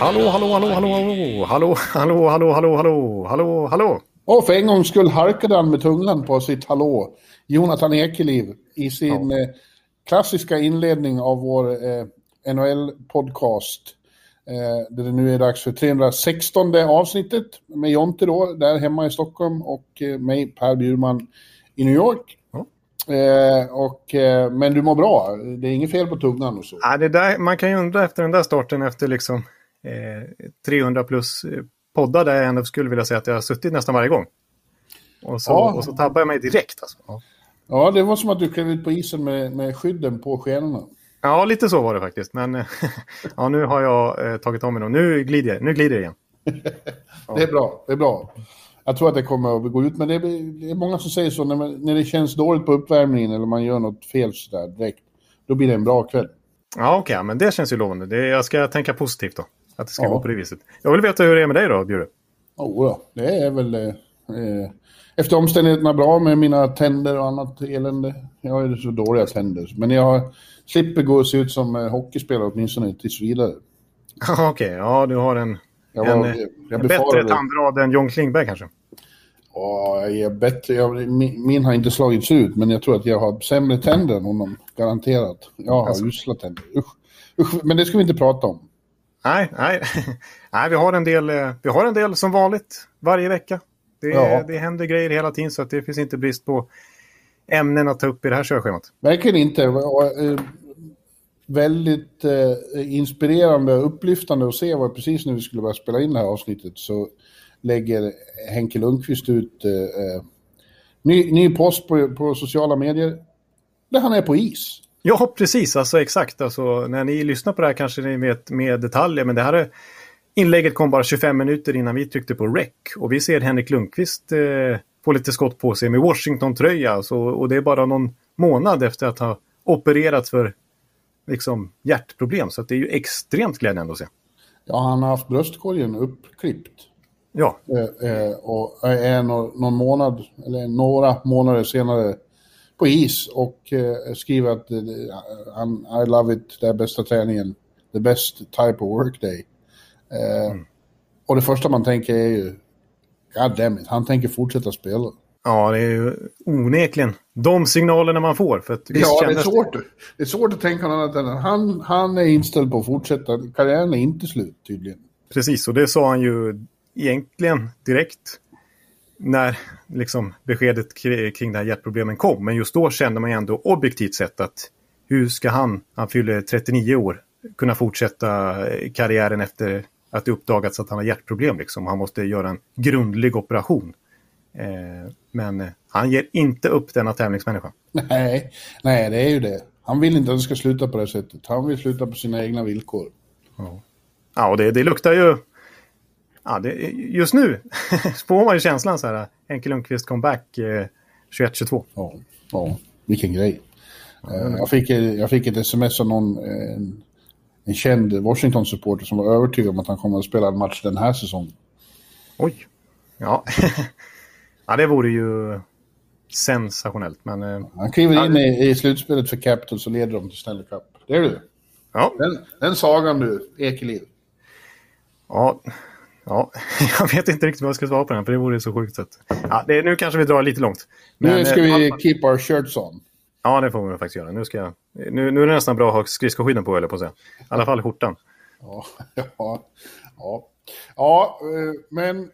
Hallå, hallå, hallå, hallå, hallå, hallå, hallå, hallå, hallå, hallå, hallå, hallå. Och för en gångs skull harkade han med tungan på sitt hallå. Jonathan Ekeliv i sin eh, klassiska inledning av vår eh, NHL-podcast. Eh, där det nu är dags för 316 avsnittet med Jonte då, där hemma i Stockholm och eh, mig, Per Bjurman, i New York. Eh, och, eh, men du mår bra, det är inget fel på tungan och så. Ja, det där, man kan ju undra efter den där starten efter liksom eh, 300 plus eh, poddar där jag ändå skulle vilja säga att jag har suttit nästan varje gång. Och så, Ja. och så tabbar jag mig direkt. Alltså. Ja. Ja, det var som att du klev ut på isen med, med skydden på skenorna. ja, lite så var det faktiskt. Men eh, ja, nu har jag tagit om mig och nu glider jag, nu glider jag igen. Det är bra, det är bra. Jag tror att det kommer att gå ut, men det är, det är många som säger så när, man, när det känns dåligt på uppvärmningen eller man gör något fel sådär direkt. Då blir det en bra kväll. Ja, okej, men det känns ju lovande. Det, jag ska tänka positivt då. Att det ska Ja. gå på det viset. Jag vill veta hur det är med dig då, Bjure. Jo då, det är väl eh, eh, efter omständigheterna bra med mina tänder och annat elände. Jag har ju så dåliga tänder, men jag slipper gå och se ut som eh, hockeyspelare åtminstone tills vidare. Okej, ja du har en, Jag en, var- eh, jag en bättre tandrad än John Klingberg kanske. Ja, jag är bättre. Jag, min, min har inte slagits ut, men jag tror att jag har sämre tänder än honom. Garanterat. Jag har Alltså. usla tänder. Usch. Usch, men det ska vi inte prata om. Nej, nej. nej vi, har en del, eh, vi har en del som vanligt varje vecka. Det, Ja. det händer grejer hela tiden så att det finns inte brist på ämnen att ta upp i det här körschemat. Verkligen inte. Väldigt eh, inspirerande och upplyftande att se vad precis när vi skulle börja spela in det här avsnittet så lägger Henke Lundqvist ut eh, eh, ny, ny post på, på sociala medier där han är på is. Ja, precis. Alltså exakt. Alltså, när ni lyssnar på det här kanske ni vet mer detaljer. Men det här är, inlägget kom bara 25 minuter innan vi tryckte på rec. Och vi ser Henrik Lundqvist eh, få lite skott på sig med Washington-tröja. Alltså, och det är bara någon månad efter att ha opererats för liksom, hjärtproblem. Så det är ju extremt glädjande att se. Ja, han har haft bröstkorgen uppklippt. Ja, Eh, eh, och är nå- någon månad, eller några månader senare på is och eh, skriver att eh, han, I love it, det är bästa träningen, the best type of workday. Eh, Och det första man tänker är ju, God damn it, han tänker fortsätta spela. ja det är ju onekligen de signalerna man får. För att Ja, det är, svårt, det är svårt att tänka något annat än att han, han är inställd på att fortsätta. Karriären är inte slut tydligen. Precis, och det sa han ju egentligen direkt när liksom beskedet kri- kring det här hjärtproblemen kom. Men just då kände man ju ändå objektivt sett att hur ska han, han fyller 39 år, kunna fortsätta eh, karriären efter att det uppdagats att han har hjärtproblem. Liksom. Han måste göra en grundlig operation. Eh, men eh, han ger inte upp denna tävlingsmänniska. Nej, nej, det är ju det. Han vill inte att det ska sluta på det sättet. Han vill sluta på sina egna villkor. Ja, och det, det luktar ju... Ja, det, just nu får man ju känslan så här. Henke Lundqvist comeback eh, 21-22. Ja, ja vilken grej. Eh, Jag fick, jag fick ett sms av någon, eh, en, en känd Washington-supporter som var övertygad om att han kommer att spela en match den här säsongen. Oj. Ja. ja, det vore ju sensationellt. Men eh, Han kliver in i, i slutspelet för Capitals och leder dem till Stanley Cup. Det är du. ja, Den, den sagan du, Ekeliv. ja, ja, jag vet inte riktigt vad jag ska svara på den, för det vore så sjukt. Att, ja, det, nu kanske vi drar lite långt. Nu Men, ska eh, vi keep our shirts on. Ja, det får vi faktiskt göra. Nu, ska jag, nu, nu är det nästan bra att ha skridskoskydden på, eller på att säga. I alla fall skjortan. Ja, ja, ja. ja, eh, men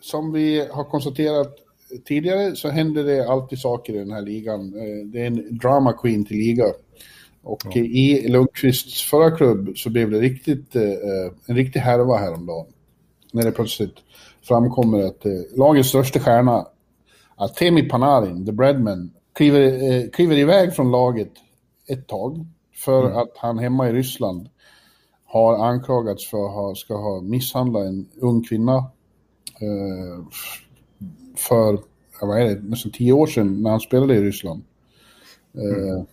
som vi har konstaterat tidigare så händer det alltid saker i den här ligan. Eh, Det är en drama queen till liga. Och i Lundqvists förra klubb så blev det riktigt, eh, en riktig härva häromdagen. När det plötsligt framkommer att eh, lagets största stjärna, Temi Panarin, the breadman, kliver, kliver iväg från laget ett tag för mm. att han hemma i Ryssland har anklagats för att ha, ska ha misshandlat en ung kvinna för, vad är det, nästan tio år sedan när han spelade i Ryssland. Eh, mm.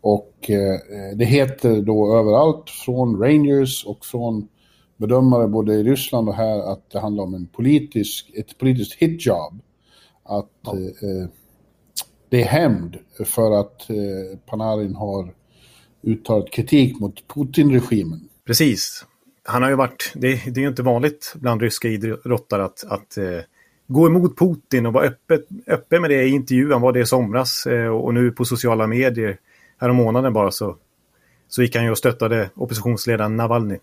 Och eh, det heter då överallt från Rangers och från bedömare både i Ryssland och här att det handlar om en politisk, ett politiskt hitjob. Att ja. eh, det är hämnd för att eh, Panarin har uttalat kritik mot Putin-regimen. Precis. Han har ju varit, det, det är ju inte vanligt bland ryska idrottare att, att eh, gå emot Putin och vara öppet, öppen med det i intervjun. Var det i somras eh, och nu på sociala medier härom månaden bara så, så gick han ju och stöttade oppositionsledaren Navalny.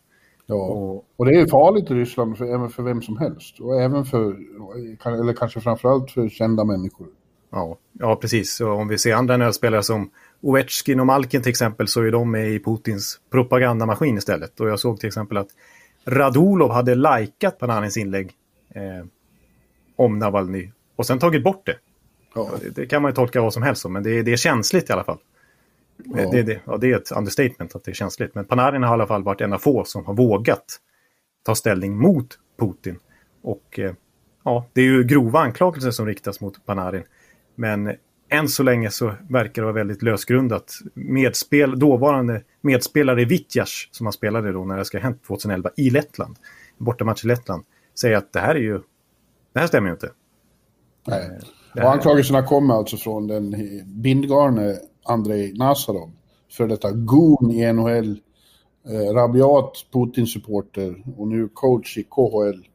Ja, och, och det är farligt i Ryssland för, även för vem som helst. Och även för, eller kanske framförallt för kända människor. Ja, ja precis. Och om vi ser andra nödspelare som Ovechkin och Malkin till exempel så är de med i Putins propagandamaskin istället. Och jag såg till exempel att Radulov hade likat Pananins inlägg eh, om Navalny och sen tagit bort det. Ja. Det, det, kan man ju tolka vad som helst om, men det, det är känsligt i alla fall. Ja. Det, det, ja, det är ett understatement att det är känsligt. Men Panarin har i alla fall varit en av få som har vågat ta ställning mot Putin. Och eh, ja, det är ju grova anklagelser som riktas mot Panarin. Men än så länge så verkar det vara väldigt lösgrundat. Medspel, dåvarande medspelare i Vitjas, som han spelade då när det ska ha hänt 2011 i Lettland, bortamatch i Lettland, säger att det här är ju, det här stämmer ju inte. Nej. Och anklagelserna kommer alltså från den bindgarne Andrei Nazarov, för detta gon i NHL, eh, rabiat Putin-supporter och nu coach i KHL.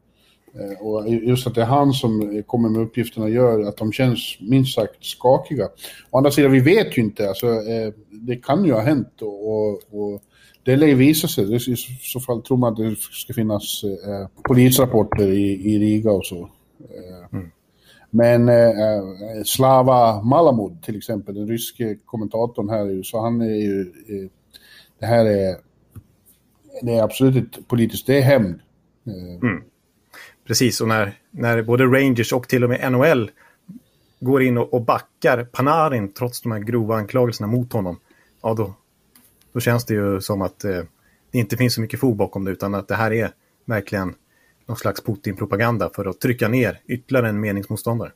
Eh, och just att det är han som kommer med uppgifterna gör att de känns minst sagt skakiga. Å andra sidan, vi vet ju inte. Alltså, eh, det kan ju ha hänt och, och, det lär visa sig. I så fall tror man att det ska finnas eh, polisrapporter i, i Riga och så. Mm. Men eh, Slava Malamud till exempel, den ryske kommentatorn här i USA, han är ju... Eh, det här är... Det är absolut ett politiskt, det är hämnd. Eh. Mm. Precis, och när, när både Rangers och till och med NHL går in och, och backar Panarin trots de här grova anklagelserna mot honom, ja då, då känns det ju som att eh, det inte finns så mycket fog bakom det utan att det här är verkligen någon slags Putin-propaganda för att trycka ner ytterligare en meningsmotståndare.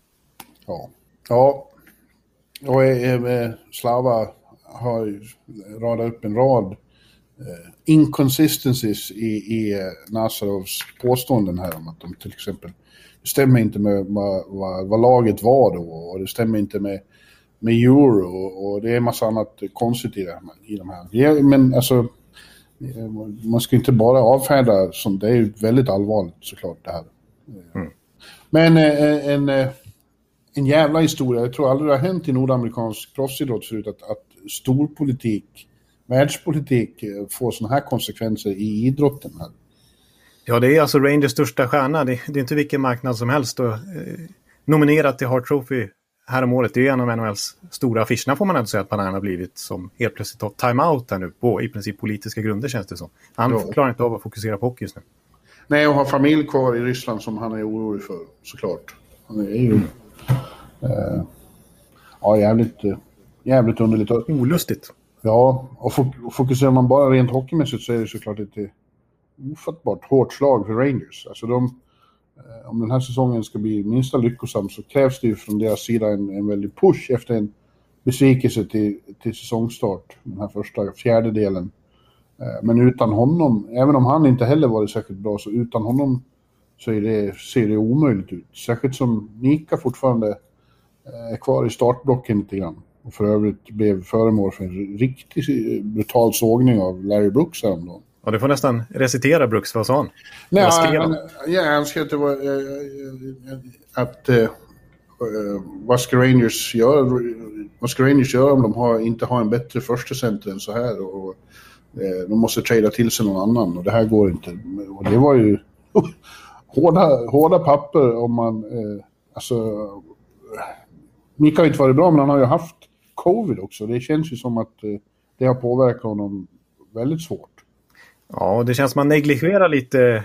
Ja, ja. och eh, eh Slava har radat upp en rad inconsistencies i, i eh, Nazarovs påståenden här om att de till exempel det stämmer inte med vad, vad, vad laget var då och det stämmer inte med, med euro och, och det är en massa annat konstigt i, det, i de här. Men alltså Eh, man ska inte bara avfärda som det är väldigt allvarligt såklart det här. Mm. Men eh, en, eh, en jävla historia. Jag tror aldrig det har hänt i nordamerikansk proffsidrott förut att, att storpolitik, världspolitik får sådana här konsekvenser i idrotten. Här. Ja, det är alltså Rangers största stjärna. Det, det är inte vilken marknad som helst. Och, eh, nominerat till Hart Trophy häromåret. Det är en av NHLs stora affischerna får man ändå säga att Panarin har blivit som helt plötsligt tar time-out här nu på i princip politiska grunder känns det som. Han ja. klarar inte av att fokusera på hockey just nu. Nej, och har familj kvar i Ryssland som han är orolig för såklart. Han är ju... Mm. Eh, ja, jävligt, eh, jävligt underligt. Olustigt. Ja, och fokuserar man bara rent hockeymässigt så är det såklart ett eh, ofattbart hårt slag för Rangers. Alltså de eh, om den här säsongen ska bli minsta lyckosam så krävs det ju från deras sida en, en väldig push efter en besvikelse till, till säsongstart, den här första fjärdedelen. Eh, men utan honom, även om han inte heller varit särskilt bra, så utan honom så är det, ser det omöjligt ut. Särskilt som Nika fortfarande är kvar i startblocken lite grann. Och för övrigt blev föremål för en riktigt brutal sågning av Larry Brooks häromdagen. Ja, du får nästan recitera Brooks, vad sa han? Nej, vad skrev han? Ja, han skrev att det var... Äh, att... Äh, vad ska Rangers göra? Vad ska Rangers göra om de har, inte har en bättre första center än så här? Och, äh, de måste trada till sig någon annan och det här går inte. Och det var ju hårda, hårda papper om man... Eh, alltså... Mika har inte varit bra, men han har ju haft covid också. Det känns ju som att eh, det har påverkat honom väldigt svårt. Ja, det känns som man negligerar lite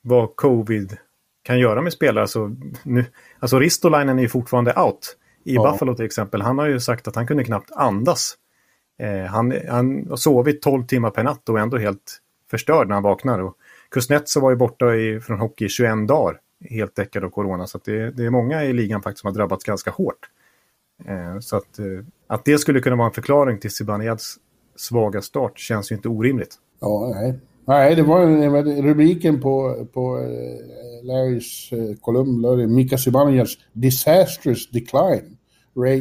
vad covid kan göra med spelare. Alltså, nu, alltså Ristolainen är ju fortfarande out. I ja. Buffalo till exempel. Han har ju sagt att han kunde knappt andas Eh, han, han har sovit 12 timmar per natt och är ändå helt förstörd när han vaknar. Och Kuznetsov var ju borta i, från hockey i 21 dagar, helt däckad av corona. Så det, det, är många i ligan faktiskt som har drabbats ganska hårt. Eh, så att, eh, att det skulle kunna vara en förklaring till Zibanejad svaga start känns ju inte orimligt. Ja, nej. Nej, det var rubriken på, på uh, Larrys kolumn, Mika Zibanejads disastrous decline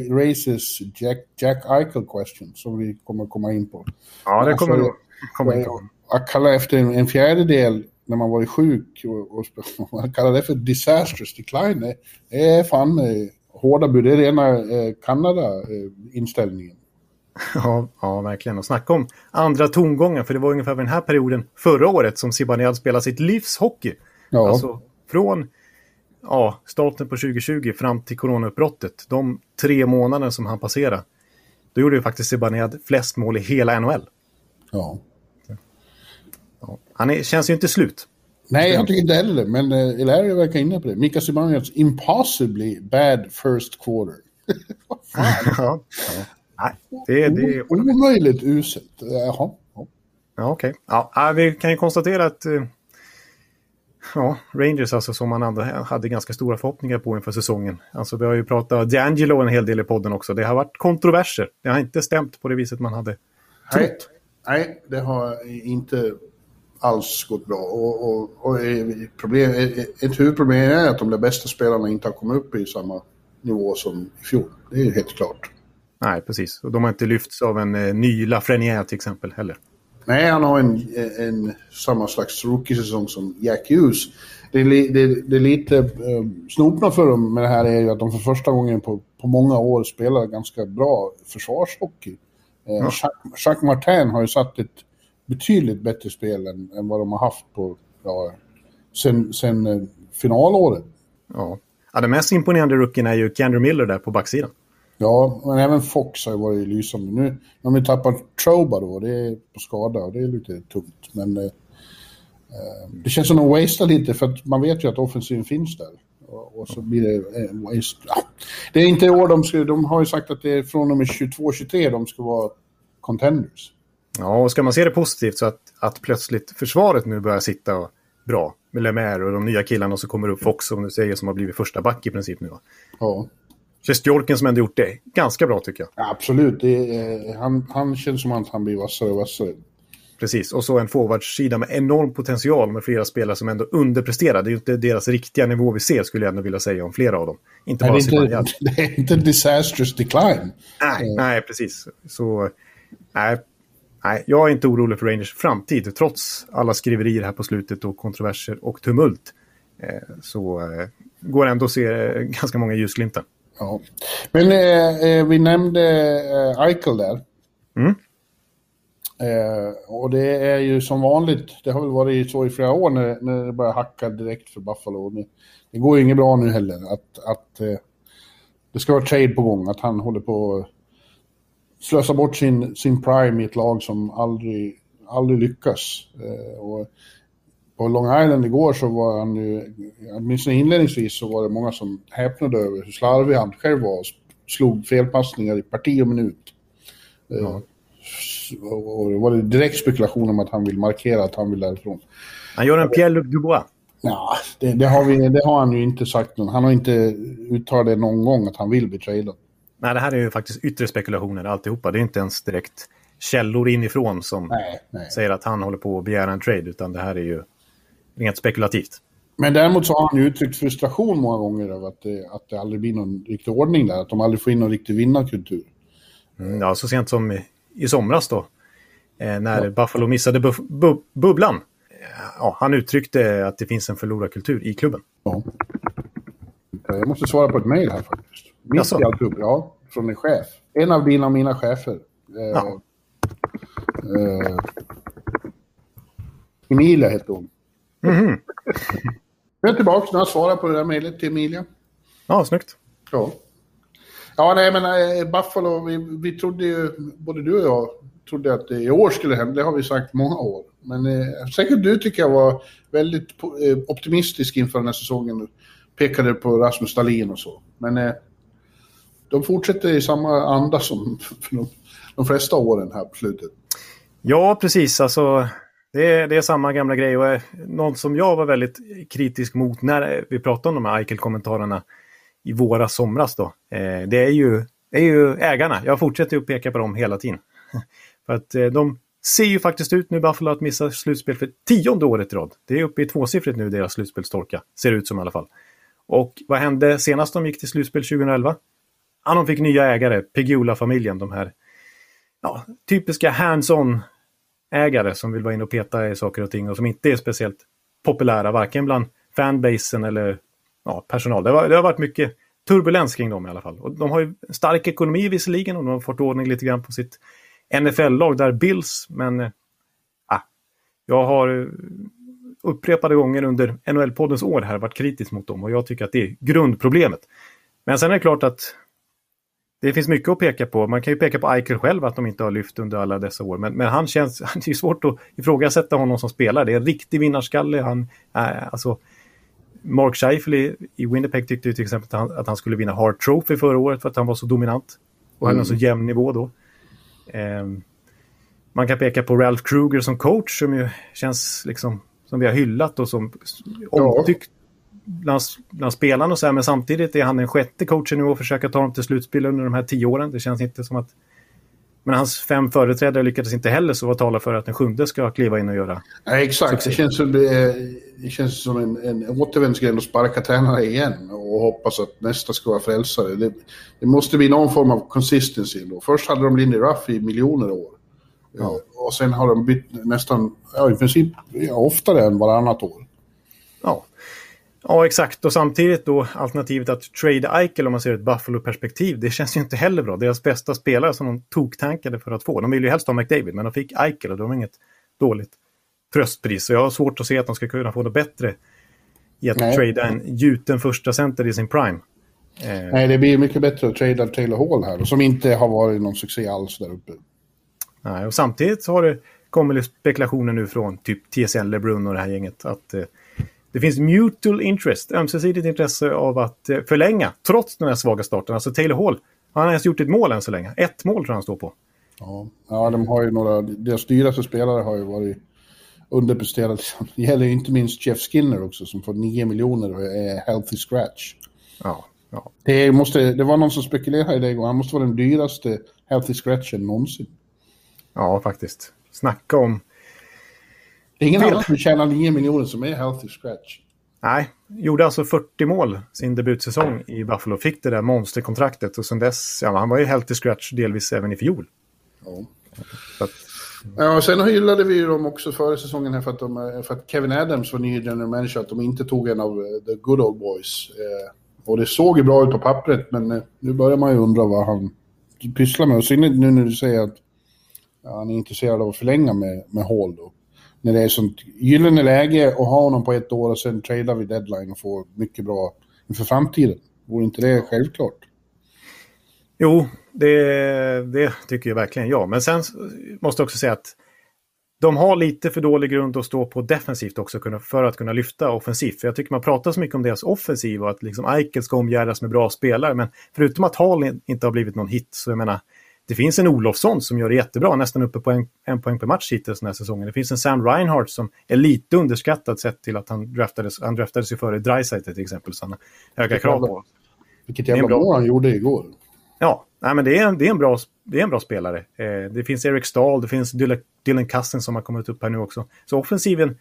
raises Jack, Jack Eichel question som vi kommer komma in på. Ja, det kommer alltså, komma in på. Att kalla efter en, en fjärdedel när man varit sjuk och, och, och kalla det för disastrous decline, det, är fan eh, hårda bud. Det är rena eh, Kanada-inställningen. Ja, ja, verkligen. Och snacka om andra tongångar, för det var ungefär vid den här perioden förra året som Zibanejad spelade sitt livs hockey. Ja. Alltså från ja, starten på 2020 fram till coronautbrottet, de tre månader som han passerade, då gjorde ju faktiskt Zibanejad flest mål i hela NHL. Ja. ja. Han är, känns ju inte slut. Nej, jag tycker inte heller men uh, Ilario verkar inne på det. Mika Zibanejads impossibly bad first quarter. Vad fan? ja, ja. Nej, det, det är... Omöjligt uselt. Jaha. Ja, okej. Okay. Ja, vi kan ju konstatera att uh, ja, Rangers alltså som man hade ganska stora förhoppningar på inför säsongen. Alltså vi har ju pratat D'Angelo en hel del i podden också. Det har varit kontroverser. Det har inte stämt på det viset man hade trott. Nej, det har inte alls gått bra. Och, och, och problem, ett huvudproblem är att de där bästa spelarna inte har kommit upp i samma nivå som i fjol. Det är helt klart. Nej, precis. Och de har inte lyfts av en eh, ny Lafrenière till exempel heller. Nej, han har en, en samma slags rookie-säsong som Jack Hughes. Det är, det, det är lite eh, snopna för dem med det här är ju att de för första gången på, på många år spelar ganska bra försvarshockey. Eh, ja. Jacques, Jacques Martin har ju satt ett betydligt bättre spel än, än vad de har haft på, ja, sen, sen eh, finalåret. Ja. ja, den mest imponerande rookien är ju Kendra Miller där på backsidan. Ja, men även Fox har ju varit lysande. Nu har vi tappat Troba då, det är på skada och det är lite tungt. Men eh, eh, det känns som att de wastear lite för att man vet ju att offensiven finns där. Och, och så blir det eh, waste. Ja. Det är inte i år de ska, de har ju sagt att det är från och med 22-23 de ska vara contenders. Ja, och ska man se det positivt så att, att plötsligt försvaret nu börjar sitta bra med Lemaire och de nya killarna som kommer upp Fox som du säger som har blivit första back i princip nu. Ja. Sjestjorken som ändå gjort det ganska bra tycker jag. Ja, absolut, är, han, han känns som att han blir vassare och vassare. Precis, och så en forwardsida med enorm potential med flera spelare som ändå underpresterar. Det är ju inte deras riktiga nivå vi ser skulle jag ändå vilja säga om flera av dem. Inte nej, bara det, är inte, det är inte disastrous decline. Nej, nej precis. Så, nej, nej, jag är inte orolig för Rangers framtid trots alla skriverier här på slutet och kontroverser och tumult. Eh, så eh, går ändå att se eh, ganska många ljusglimtar. Ja. Men eh, vi nämnde eh, Eichel där. Mm. Eh, och det är ju som vanligt, det har väl varit så i flera år när, när det börjar hacka direkt för Buffalo. Det, det går ju inget bra nu heller att, att eh, det ska vara trade på gång, att han håller på att slösa bort sin, sin prime i ett lag som aldrig, aldrig lyckas. Eh, och på Long Island igår så var han ju, åtminstone inledningsvis så var det många som häpnade över hur slarvig han själv var och slog felpassningar i parti och minut. Eh, ja. Och det var det direkt spekulation om att han vill markera att han vill därifrån. Han gör en Pierre-Luc Dubois. Ja, det, det, har vi, det har han ju inte sagt. Han har inte uttalat det någon gång att han vill bli tradad. Nej, det här är ju faktiskt yttre spekulationer alltihopa. Det är inte ens direkt källor inifrån som nej, nej. säger att han håller på att begära en trade, utan det här är ju rent spekulativt. Men däremot så har han uttryckt frustration många gånger över att det, att det aldrig blir någon riktig ordning där. Att de aldrig får in någon riktig vinnarkultur. Mm, ja, så sent som i, i somras då. Eh, när ja. Buffalo missade bu bu bubblan. Ja, han uttryckte att det finns en förlorarkultur i klubben. Ja. Jag måste svara på ett mejl här faktiskt. Mitt i alltihop, ja. Från en chef. En av dina och mina chefer. Eh, ja. eh, Emilia heter hon. Mm. Jag är tillbaka nu och svarar på det där mejlet till Emilia. Ja, snyggt. Ja. Ja, nej men äh, Buffalo, vi, vi trodde ju, både du och jag trodde att det i år skulle hända. Det har vi sagt många år. Men eh, säkert du tycker jag var väldigt eh, optimistisk inför den här säsongen. Pekade på Rasmus Dahlin och så. Men eh, de fortsätter i samma anda som de, de flesta åren här på slutet. Ja, precis. Alltså, det, är, det är samma gamla grej. Och eh, något som jag var väldigt kritisk mot när vi pratade om de här Eichel-kommentarerna i våra somras. Då, eh, det är ju, är ju ägarna. Jag fortsätter att peka på dem hela tiden. För att eh, de ser ju faktiskt ut nu Buffalo att missa slutspel för tionde året i rad. Det är uppe i tvåsiffrigt nu deras slutspelstorka. Ser ut som i alla fall. Och vad hände senast de gick till slutspel 2011? Ja, de fick nya ägare, Pegula-familjen, de här ja, typiska hands-on ägare som vill vara inne och peta i saker och ting och som inte är speciellt populära varken bland fanbasen eller ja, personal. Det, var, det har varit mycket turbulens kring dem i alla fall. Och de har ju stark ekonomi visserligen och de har fått ordning lite grann på sitt NFL-lag där Bills, men äh, jag har eh, upprepade gånger under NHL-poddens år här varit kritisk mot dem och jag tycker att det är grundproblemet. Men sen är det klart att det finns mycket att peka på. Man kan ju peka på Eichel själv att de inte har lyft under alla dessa år. Men, men han känns, det är svårt att ifrågasätta honom som spelare. Det är en riktig vinnarskalle. Han, äh, alltså, Mark Scheifele i, i Winnipeg tyckte till exempel att han, att han, skulle vinna Hart Trophy förra året för att han var så dominant. Och mm. hade en så jämn nivå då. Um, man kan peka på Ralph Kruger som coach som ju känns liksom som vi har hyllat och som omtyckt bland, bland spelarna och så här, men samtidigt är han den sjätte coachen nu och försöka ta dem till slutspel under de här tio åren. Det känns inte som att... Men hans fem företrädare lyckades inte heller så vad talar för att den sjunde ska kliva in och göra ja, Exakt, det känns som, det, det känns som en, en återvändsgränd att sparka tränare igen och hoppas att nästa ska vara frälsare. Det, det måste bli någon form av consistency. Då. Först hade de Lindy Ruff i miljoner år. Ja. Och sen har de bytt nästan, ja, i princip ja, oftare än varannat år. Ja. Ja, exakt. Och samtidigt då alternativet att trade Eichel om man ser ett Buffalo-perspektiv. Det känns ju inte heller bra. Deras bästa spelare som de toktankade för att få. De ville ju helst ha McDavid, men de fick Eichel och de har inget dåligt tröstpris. Så jag har svårt att se att de ska kunna få något bättre i att Nej. trada en gjuten första center i sin prime. Eh. Nej, det blir mycket bättre att trada Taylor Hall här, som inte har varit någon succé alls där uppe. Nej, och samtidigt har det kommit spekulationer nu från typ TSN, LeBrun och det här gänget att eh, det finns mutual interest, ömsesidigt intresse av att eh, förlänga trots den här svaga starten. Alltså Taylor Hall, han har ens gjort ett mål än så länge. Ett mål tror jag han står på. Ja, ja de har ju några, deras dyraste spelare har ju varit underpresterade. Det gäller inte minst Jeff Skinner också som får 9 miljoner och är healthy scratch. Ja, ja. Det, måste, det var någon som spekulerade i det igår. Han måste vara den dyraste healthy scratchen någonsin. Ja, faktiskt. Snacka om... Det är ingen annan som tjänar 9 miljoner som är healthy scratch. Nej, gjorde alltså 40 mål sin debutsäsong i Buffalo. Fick det där monsterkontraktet och sen dess, ja, han var ju healthy scratch delvis även i fjol. Ja. Att, ja, sen hyllade vi dem också före säsongen här för att, de, för att Kevin Adams var ny general manager, att de inte tog en av eh, the good old boys. Eh, och det såg ju bra ut på pappret, men eh, nu börjar man ju undra vad han pysslar med. Och synnerhet nu när du säger att han är intresserad av att förlänga med, med Hall då. När det är sånt gyllene läge att ha honom på ett år och sen tradar vi deadline och får mycket bra inför framtiden. Vore inte det självklart? Jo, det, det tycker jag verkligen jag. Men sen måste jag också säga att de har lite för dålig grund att stå på defensivt också för att kunna lyfta offensivt. För jag tycker man pratar så mycket om deras offensiv och att liksom Eichel ska omgärdas med bra spelare. Men förutom att Hall inte har blivit någon hit så jag menar det finns en Olofsson som gör det jättebra, nästan uppe på en, en poäng per match hittills den här säsongen. Det finns en Sam Reinhardt som är lite underskattad sett till att han draftades, han draftades ju före Dreisaitl till exempel, så han har höga krav på. Vilket jävla mål han gjorde igår. Ja, nej, men det är, det, är en bra, det är en bra spelare. Eh, det finns Eric Stahl, det finns Dylan Cousins som har kommit upp här nu också. Så offensiven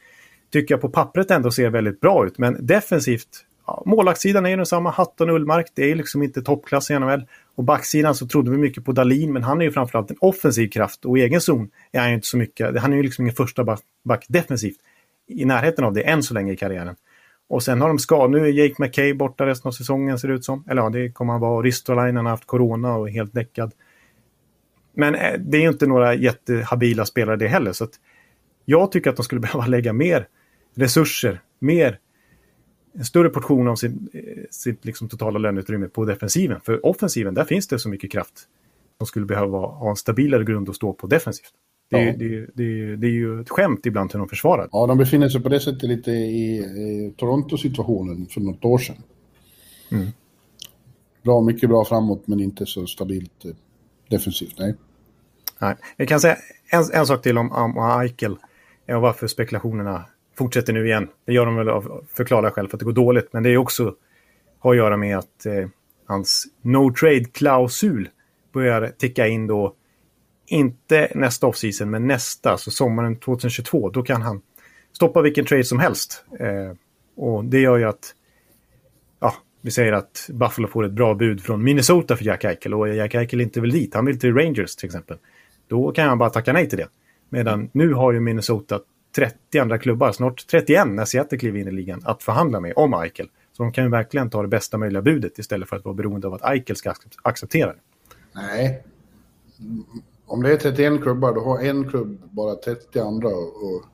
tycker jag på pappret ändå ser väldigt bra ut, men defensivt ja, målvaktssidan är ju densamma. Hatton Ullmark, det är liksom inte toppklass i NHL. Och backsidan så trodde vi mycket på Dalin, men han är ju framförallt en offensiv kraft och i egen zon är han ju inte så mycket. Han är ju liksom ingen första back, back defensivt i närheten av det än så länge i karriären. Och sen har de skador. Nu är Jake McKay borta resten av säsongen ser det ut som. Eller ja, det kommer han vara. Ristolainen har haft corona och är helt däckad. Men eh, det är ju inte några jättehabila spelare det heller. Så att jag tycker att de skulle behöva lägga mer resurser, mer en större portion av sin, eh, sitt liksom totala löneutrymme på defensiven. För offensiven, där finns det så mycket kraft. De skulle behöva ha en stabilare grund att stå på defensivt. Det, ja. det, det, det, är ju ett skämt ibland hur de försvarar. Ja, de befinner sig på det sättet lite i, i Toronto-situationen för något år sedan. Mm. Bra, mycket bra framåt men inte så stabilt eh, defensivt, nej. Nej. Jag kan säga en, en sak till om, om Eichel och varför spekulationerna fortsätter nu igen. Det gör de väl av förklara själv för att det går dåligt, men det är också har att göra med att eh, hans no trade-klausul börjar ticka in då, inte nästa offseason, men nästa, så sommaren 2022. Då kan han stoppa vilken trade som helst. Eh, och det gör ju att, ja, vi säger att Buffalo får ett bra bud från Minnesota för Jack Eichel och Jack Eichel inte vill dit, han vill till Rangers till exempel. Då kan han bara tacka nej till det. Medan nu har ju Minnesota 30 andra klubbar, snart 31 när Seattle kliver in i ligan, att förhandla med om Eichel. Så de kan ju verkligen ta det bästa möjliga budet istället för att vara beroende av att Eichel ska acceptera det. Nej. Om det är 31 klubbar, då har en klubb bara 30 andra. Och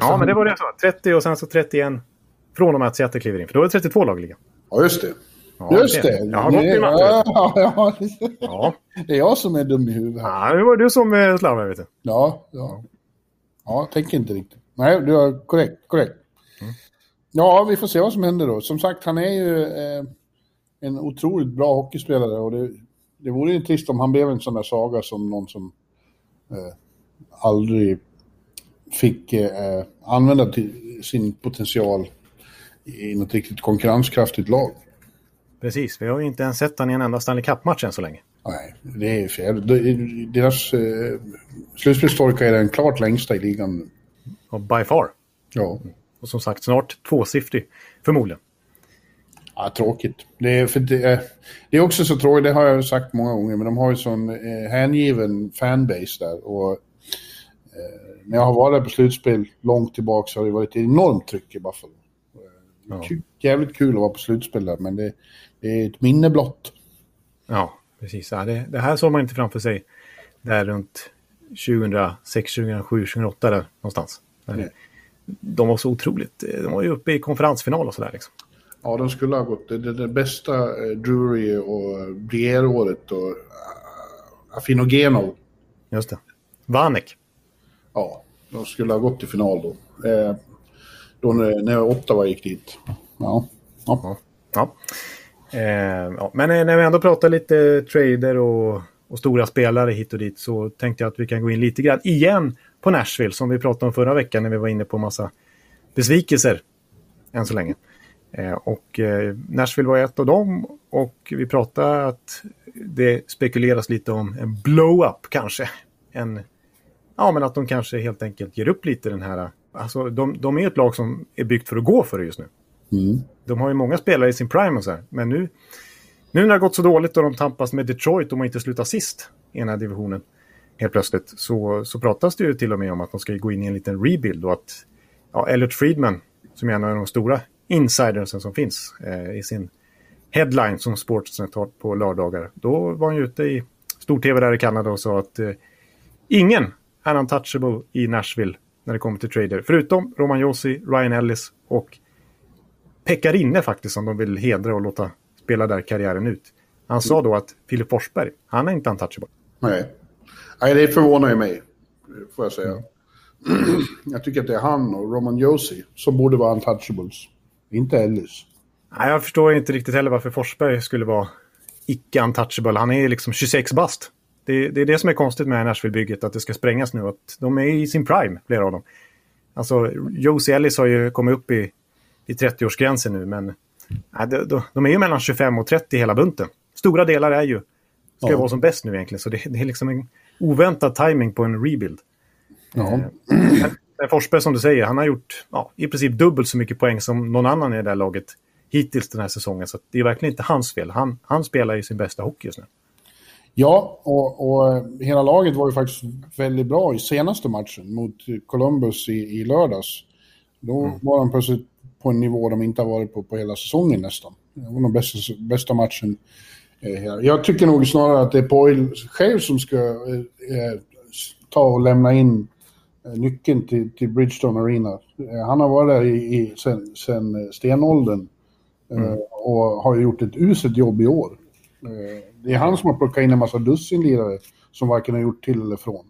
ja, men det var det jag sa. 30 och sen så 31 från och med att Seattle kliver in. För då är det 32 lag i ligan. Ja, just det. Ja, just det. det. Jag har gått i matte. Ja, ja, ja. Det är jag som är dum i huvudet. Ja, det var du som eh, slarvade, vet du. Ja, ja. Ja, tänker inte riktigt. Nej, du har korrekt. korrekt. Mm. Ja, vi får se vad som händer då. Som sagt, han är ju eh, en otroligt bra hockeyspelare och det, det vore ju trist om han blev en sån där saga som någon som eh, aldrig fick eh, använda sin potential i något riktigt konkurrenskraftigt lag. Precis, vi har ju inte ens sett honom i en enda Stanley Cup-match än så länge. Nej, det är fel. Deras eh, slutspelstorka är den klart längsta i ligan. Och by far. Ja. Och som sagt, snart tvåsiffrig, förmodligen. Ja, tråkigt. Det är, det, det är också så tråkigt, det har jag sagt många gånger, men de har ju sån eh, hängiven fanbase där. Och, eh, när jag har varit på slutspel långt tillbaka så har det varit ett enormt tryck i Buffalo. Ja. Jävligt kul att vara på slutspel där, men det, det är ett minne blott. Ja, precis. Ja, det, det, här såg man inte framför sig där runt 2006, 2007, 2008 där någonstans. Där de var så otroligt, de var ju uppe i konferensfinal och sådär liksom. Ja, de skulle ha gått. Det, det, det bästa eh, Drury och Brier-året och uh, Afinogenov. Just det. Vanek. Ja, de skulle ha gått till final då. Eh, då när, när Ottawa gick dit. Ja. Ja. ja ja. Eh, ja. Men eh, när vi ändå pratar lite trader och, och, stora spelare hit och dit så tänkte jag att vi kan gå in lite grann igen på Nashville som vi pratade om förra veckan när vi var inne på massa besvikelser än så länge. Eh, och eh, Nashville var ett av dem och vi pratade att det spekuleras lite om en blow-up kanske. En, ja, men att de kanske helt enkelt ger upp lite den här... Alltså, de, de är ett lag som är byggt för att gå för det just nu. Mm. De har ju många spelare i sin prime och så här, men nu, nu när det har gått så dåligt och de tampas med Detroit och man inte slutar sist i den här divisionen helt plötsligt så, så pratas det ju till och med om att de ska gå in i en liten rebuild och att ja, Elliot Friedman, som är en av de stora insidersen som finns eh, i sin headline som Sportsnet har på lördagar. Då var han ju ute i stor-tv där i Kanada och sa att eh, ingen är untouchable i Nashville när det kommer till trader. Förutom Roman Josi, Ryan Ellis och Pekarinne faktiskt som de vill hedra och låta spela där karriären ut. Han sa då att Filip Forsberg, han är inte untouchable. Nej. Nej, det förvånar ju mig, får jag säga. Mm. jag tycker att det är han och Roman Josi som borde vara untouchables. Inte Ellis. Nej, jag förstår inte riktigt heller varför Forsberg skulle vara icke-untouchable. Han är liksom 26 bast. Det, det, är det som är konstigt med Nashville-bygget, att det ska sprängas nu. Att de är i sin prime, flera av dem. Alltså, Josie Ellis har ju kommit upp i, i 30-årsgränsen nu, men nej, de, de, är ju mellan 25 och 30 hela bunten. Stora delar är ju, ska ja. vara som bäst nu egentligen, så det, det, är liksom en oväntad timing på en rebuild. Ja. Eh, Forsberg som du säger, han har gjort ja, i princip dubbelt så mycket poäng som någon annan i det där laget hittills den här säsongen. Så det är verkligen inte hans fel. Han, han spelar ju sin bästa hockey just nu. Ja, och, och, hela laget var ju faktiskt väldigt bra i senaste matchen mot Columbus i, i lördags. Då mm. var de plötsligt på en nivå de inte har varit på på hela säsongen nästan. Det var den bästa, bästa matchen. Eh, jag tycker nog snarare att det är Poil själv som ska eh, eh ta och lämna in Eh, nyckeln till, till Bridgestone Arena. Eh, han har varit där i, i, sen, sen stenåldern mm. och har gjort ett uselt jobb i år. Det är han som har plockat in en massa dussinlirare som varken har gjort till eller från.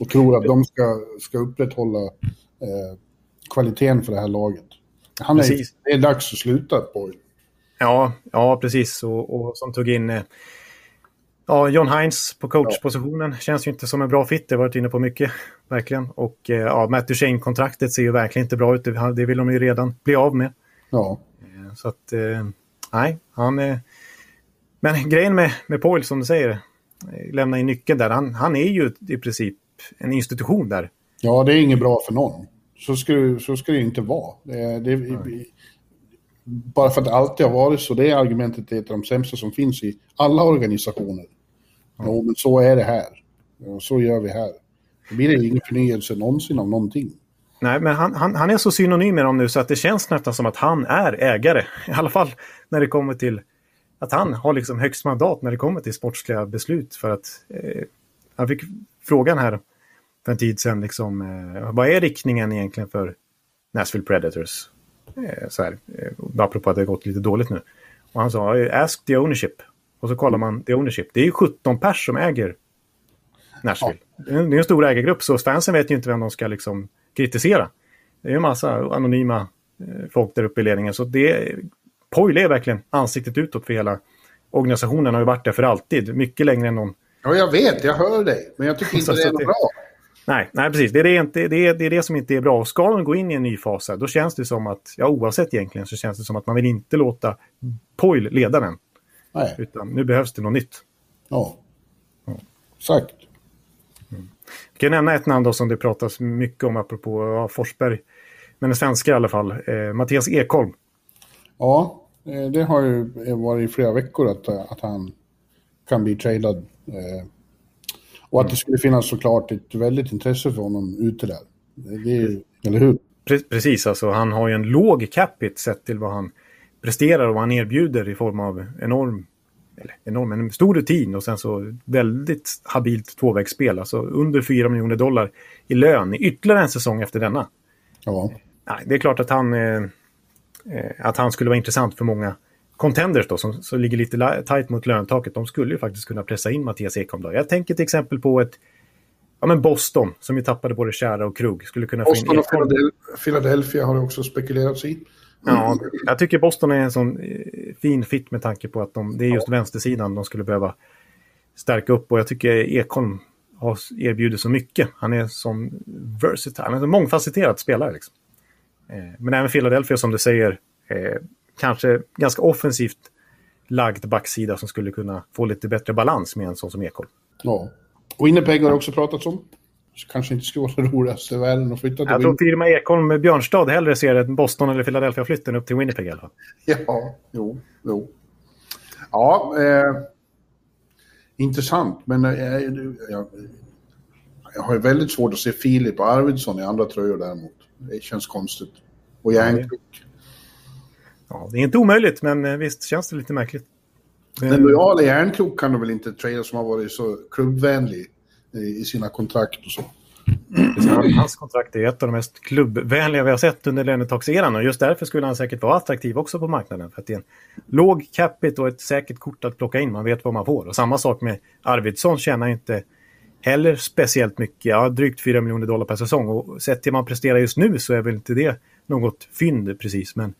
Och tror att de ska, ska upprätthålla eh, kvaliteten för det här laget. Han är, det är dags att sluta, Boyle. Ja, ja precis. Och, och som tog in... Eh, Ja, John Hines på coachpositionen känns ju inte som en bra fit. Det har varit inne på mycket, verkligen. Och eh, ja, Matt Duchene-kontraktet ser ju verkligen inte bra ut. Det vill de ju redan bli av med. Ja. Eh, så att, nej, han... Men grejen med, med Poyle, som du säger, lämna in nyckeln där. Han, han är ju i princip en institution där. Ja, det är inget bra för någon. Så ska, det, så ska det inte vara. Det, det, bara för att det alltid har varit så. Det argumentet är ett av de sämsta som finns i alla organisationer. Mm. Jo, men så är det här. Och så gör vi här. Då blir det ingen förnyelse någonsin av någonting. Nej, men han, han, han är så synonym med dem nu så att det känns nästan som att han är ägare. I alla fall när det kommer till att han har liksom högst mandat när det kommer till sportsliga beslut. För att eh, han fick frågan här för en tid sedan, liksom, eh, vad är riktningen egentligen för Nashville Predators? Eh, så här, eh, apropå att det har gått lite dåligt nu. Och han sa, ask the ownership. Och så kollar man the ownership. Det är ju 17 pers som äger Nashville. Ja. Det är en stor ägargrupp, så fansen vet ju inte vem de ska liksom kritisera. Det är en massa anonyma eh, folk där uppe i ledningen. Så det, Poyle är verkligen ansiktet utåt för hela organisationen. har ju varit där för alltid. Mycket längre än någon. Ja, jag vet. Jag hör dig. Men jag tycker inte det är något bra. Nej, nej, precis. Det är det, det, är, det är det som inte är bra. Och ska de gå in i en ny fas här, då känns det som att, ja oavsett egentligen, så känns det som att man vill inte låta Poyle leda den. Nej. Utan nu behövs det något nytt. Ja, ja. exakt. Mm. Vi kan nämna ett namn då som det pratas mycket om apropå ja, Forsberg. Men en svenska i alla fall. Eh, Mattias Ekholm. Ja, eh, det har ju varit i flera veckor att, att han kan bli tradad. Eh, och att det skulle finnas såklart ett väldigt intresse för honom ute där. Det är, eller hur? Precis, alltså han har ju en låg capita sett till vad han presterar och vad han erbjuder i form av enorm, eller enorm, en stor rutin och sen så väldigt habilt tvåvägsspel. Alltså under 4 miljoner dollar i lön i ytterligare en säsong efter denna. Ja. Det är klart att han, eh, eh, att han skulle vara intressant för många contenders då, som, som ligger lite tajt mot löntaket, de skulle ju faktiskt kunna pressa in Mattias Ekholm. Då. Jag tänker till exempel på ett Ja, men Boston, som ju tappade både Kära och Krug, skulle kunna Boston få in och Philadelphia har det också spekulerats i. Ja, jag tycker Boston är en sån eh, fin fit med tanke på att de, det är just ja. vänstersidan de skulle behöva stärka upp. Och jag tycker Ekholm har erbjudit så mycket. Han är som versatile, han är en mångfacetterad spelare. Liksom. Eh, men även Philadelphia som du säger, eh, kanske ganska offensivt lagd backsida som skulle kunna få lite bättre balans med en sån som Ekholm. Ja. Winnipeg har också pratats om. Kanske inte skulle vara det roligaste i världen att flytta till Jag tror firma Ekholm med Björnstad hellre ser ett Boston eller Philadelphia-flytten upp till Winnipeg i alla fall. Ja, jo, jo. Ja, eh, intressant. Men eh, jag, jag har väldigt svårt att se Filip och Arvidsson i andra tröjor däremot. Det känns konstigt. Och Järnkrok. Ja, det är inte omöjligt, men eh, visst känns det lite märkligt. Den lojala Järnkrok kan du väl inte trada som har varit så klubbvänlig i sina kontrakt och så. Hans kontrakt är ett av de mest klubbvänliga vi har sett under lönetakseran och just därför skulle han säkert vara attraktiv också på marknaden. För att det är en låg capita och ett säkert kort att plocka in. Man vet vad man får. Och samma sak med Arvidsson tjänar inte heller speciellt mycket. Ja, drygt 4 miljoner dollar per säsong. Och sett till man presterar just nu så är väl inte det något fynd precis. Men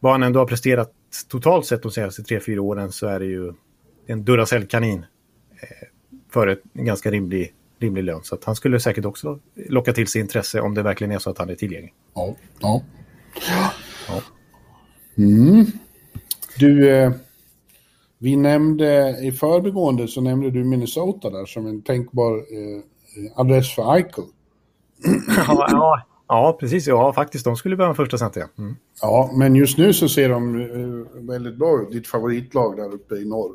vad han ändå har presterat totalt sett de senaste 3-4 åren så är det ju en Duracell-kanin. Eh, för en ganska rimlig, rimlig lön. Så att han skulle säkert också locka till sig intresse om det verkligen är så att han är tillgänglig. Ja. ja. ja. Mm. Du, eh, vi nämnde i förbigående så nämnde du Minnesota där som en tänkbar eh, adress för Eichel. ja, ja, ja, precis. Ja, faktiskt. De skulle behöva en första center. Mm. Ja, men just nu så ser de eh, väldigt bra ut. Ditt favoritlag där uppe i norr.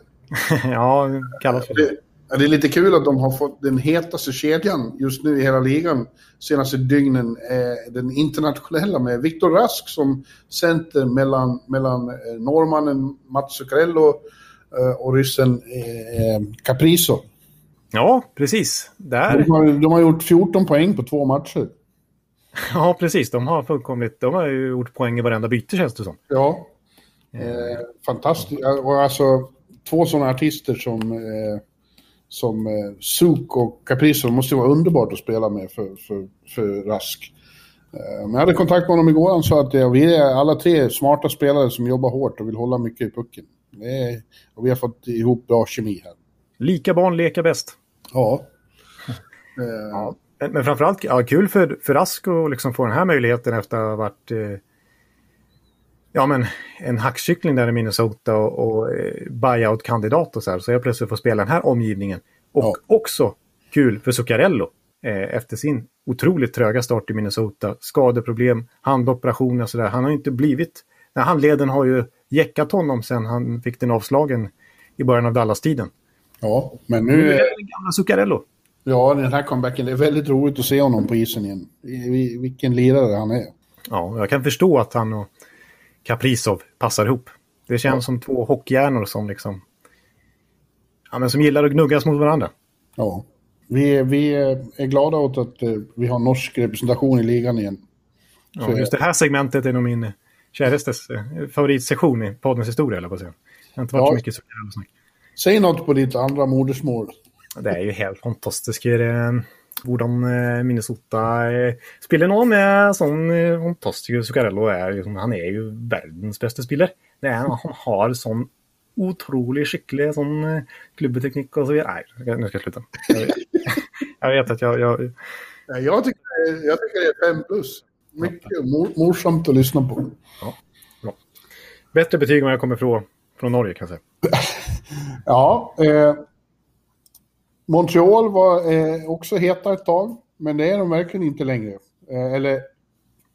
ja, kallas för det. Det är lite kul att de har fått den hetaste kedjan just nu i hela ligan senaste dygnen. Eh, den internationella med Viktor Rask som center mellan, mellan eh, norrmannen Mats Zuccarello och ryssen Capriso. Ja, precis. Där. De har, de har gjort 14 poäng på två matcher. Ja, precis. De har fullkomligt... De har ju gjort poäng i varenda byte, känns det som. Ja. Eh, fantastiskt. Och alltså, två sådana artister som... Eh, som eh, Suk och Caprizo måste vara underbart att spela med för, för, för Rask. Eh, men jag hade kontakt med honom igår han sa att ja, vi är alla tre smarta spelare som jobbar hårt och vill hålla mycket i pucken. Är, och vi har fått ihop bra kemi här. Lika barn leka bäst. Ja. ja. Men framförallt ja, kul för, för Rask att liksom få den här möjligheten efter att ha varit eh, ja, men en hackkyckling där i Minnesota och, och eh, buyout-kandidat och så här. Så jag plötsligt får spela den här omgivningen. Och ja. också kul för Zuccarello eh, efter sin otroligt tröga start i Minnesota. Skadeproblem, handoperationer och sådär. Han har inte blivit... Nej, handleden har ju jäckat honom sen han fick den avslagen i början av Dallas-tiden. Ja, men nu... Nu är det den gamla Zuccarello. Ja, den här comebacken. Det är väldigt roligt att se honom på isen igen. Vilken lirare han är. Ja, jag kan förstå att han och Kaprizov passar ihop. Det känns ja. som två hockeyhjärnor som liksom... Ja, men som gillar att gnuggas mot varandra. Ja. Vi, vi är glada åt att eh, vi har norsk representation i ligan igen. Ja, just det här segmentet är nog min kärestes eh, favoritsektion i poddens historia, eller på att säga. Det har inte varit ja. så mycket snack. Säg något på ditt andra modersmål. Det är ju helt fantastiskt. Hvordan Minnesota spiller nå med sånn fantastisk Zuccarello. Er, han er jo verdens beste spiller. Er, han har sånn otrolig skicklig sån klubbeteknik och så vidare. Nej, nu ska jag sluta. Jag, vet att jag... Jag, jag, tycker, jag tycker det är fem plus. Mycket mor, morsamt att lyssna på. Ja, bra. Bättre betyg än vad jag kommer från, från Norge kan jag säga. ja, eh, Montreal var eh, också heta ett tag, men det är de verkligen inte längre. Eh, eller,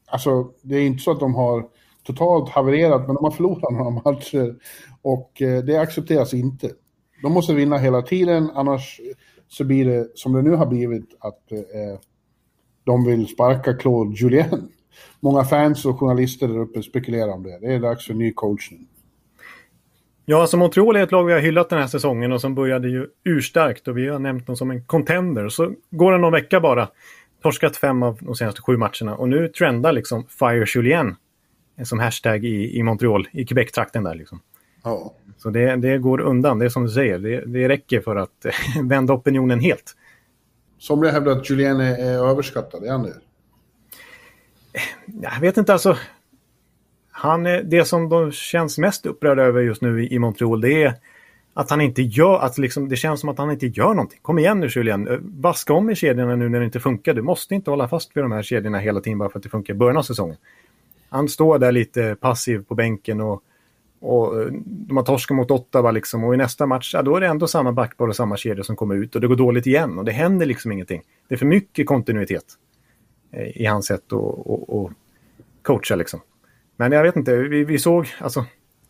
alltså, det är inte så att de har totalt havererat, men de har förlorat några matcher och eh, det accepteras inte. De måste vinna hela tiden, annars så blir det som det nu har blivit att eh, de vill sparka Claude Julien. Många fans och journalister där uppe spekulerar om det. Det är dags för ny coachning. Ja, alltså Montreal är ett lag vi har hyllat den här säsongen och som började ju urstarkt och vi har nämnt dem som en contender. Så går det någon vecka bara. Torskat fem av de senaste sju matcherna och nu trendar liksom Fire Julien som hashtag i, i Montreal, i Quebec-trakten där liksom. Ja. Så det, det går undan, det är som du säger, det, det räcker för att vända opinionen helt. Somliga hävdar att Julien är, är överskattad, är han det? Jag vet inte, alltså han, det som de känns mest upprörda över just nu i Montreal det är att han inte gör, att liksom, det känns som att han inte gör någonting. Kom igen nu Julien, eh, vaska om i kedjorna nu när det inte funkar. Du måste inte hålla fast vid de här kedjorna hela tiden bara för att det funkar i början av säsongen. Han står där lite passiv på bänken och, och eh, de har torskat mot Ottawa liksom och i nästa match, ja, då är det ändå samma backpar och samma kedjor som kommer ut och det går dåligt igen och det händer liksom ingenting. Det är för mycket kontinuitet eh, i hans sätt att coacha liksom. Men jag vet inte, vi, vi såg, alltså,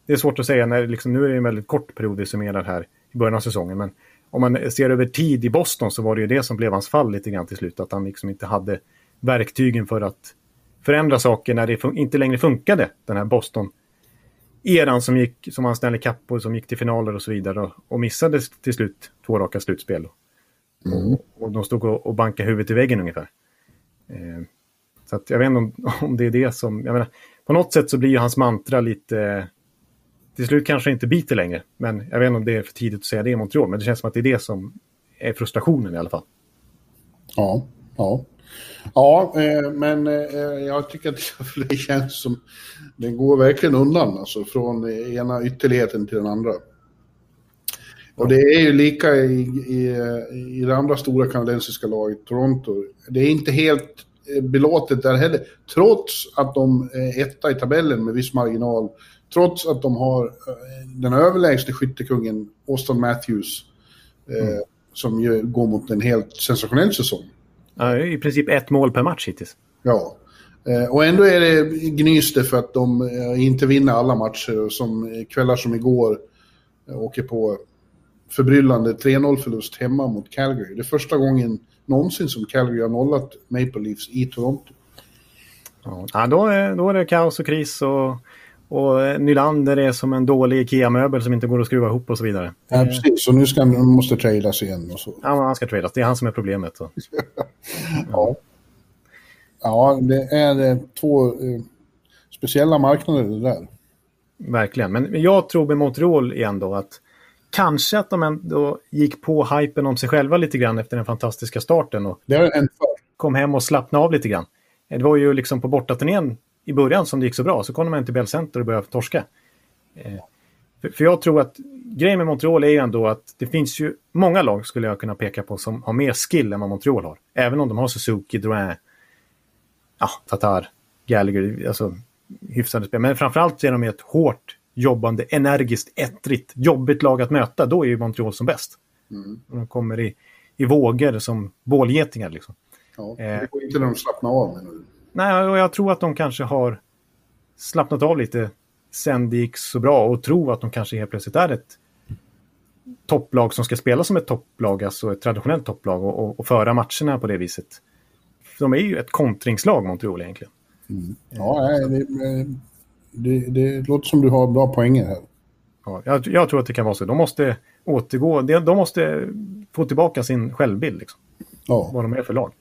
det är svårt att säga när liksom, nu är det en väldigt kort period vi summerar här i början av säsongen. Men om man ser över tid i Boston så var det ju det som blev hans fall lite grann till slut. Att han liksom inte hade verktygen för att förändra saker när det inte längre funkade. Den här Boston-eran som, gick, som han Stanley Cup och som gick till finaler och så vidare. Och, missade till slut två raka slutspel. Mm. Och, och de stod och, och bankade huvudet i väggen ungefär. Eh, så att jag vet inte om, om det är det som... Jag menar, på något sätt så blir ju hans mantra lite... Till slut kanske inte biter längre. Men jag vet inte om det är för tidigt att säga det i Montreal. Men det känns som att det är det som är frustrationen i alla fall. Ja, ja. Ja, eh, men eh, jag tycker att det känns som... Den går verkligen undan, alltså från ena ytterligheten till den andra. Och det är ju lika i, i, i det andra stora kanadensiska laget, Toronto. Det är inte helt belåtet där heller. Trots att de är etta i tabellen med viss marginal. Trots att de har eh, den överlägsne skyttekungen Austin Matthews. Eh, mm. Som ju går mot en helt sensationell säsong. Ja, i princip ett mål per match hittills. Ja. Och ändå är det gnys det för att de inte vinner alla matcher. Som kvällar som igår åker på förbryllande 3-0 förlust hemma mot Calgary. Det är första gången någonsin som Calgary har nollat Maple Leafs i Toronto. Ja, då är, då är det kaos och kris och, och Nylander är som en dålig IKEA-möbel som inte går att skruva ihop och så vidare. Ja, precis. Och nu ska måste tradas igen och så. Ja, han ska tradas. Det är han som är problemet. Så. ja. ja, det är två eh, speciella marknader det där. Verkligen, men jag tror med Montreal igen då att kanske att de ändå gick på hypen om sig själva lite grann efter den fantastiska starten. Och det har hänt kom hem och slappnade av lite grann. Det var ju liksom på bortaturnén i början som det gick så bra. Så kom de hem till Bell Center och började torska. Eh, För, för jag tror att grejen med Montreal är ju ändå att det finns ju många lag skulle jag kunna peka på som har mer skill än vad Montreal har. Även om de har Suzuki, Drouin, ja, Tatar, Gallagher, alltså hyfsade spel. Men framförallt är de ett hårt jobbande, energiskt, ettrigt, jobbigt lag att möta. Då är ju Montreal som bäst. Mm. De kommer i, i vågor som bålgetingar liksom. Ja, det går inte när de slappnar av. du? Nej, och jag tror att de kanske har slappnat av lite sen det gick så bra och tror att de kanske helt plötsligt är ett topplag som ska spela som ett topplag, alltså ett traditionellt topplag och, och, och föra matcherna på det viset. De är ju ett kontringslag, Montreal egentligen. Ja, nej, det, det, det låter som du har bra poänger här. Ja, jag, jag tror att det kan vara så. De måste återgå, de, måste få tillbaka sin självbild, liksom, Ja. vad de är för lag.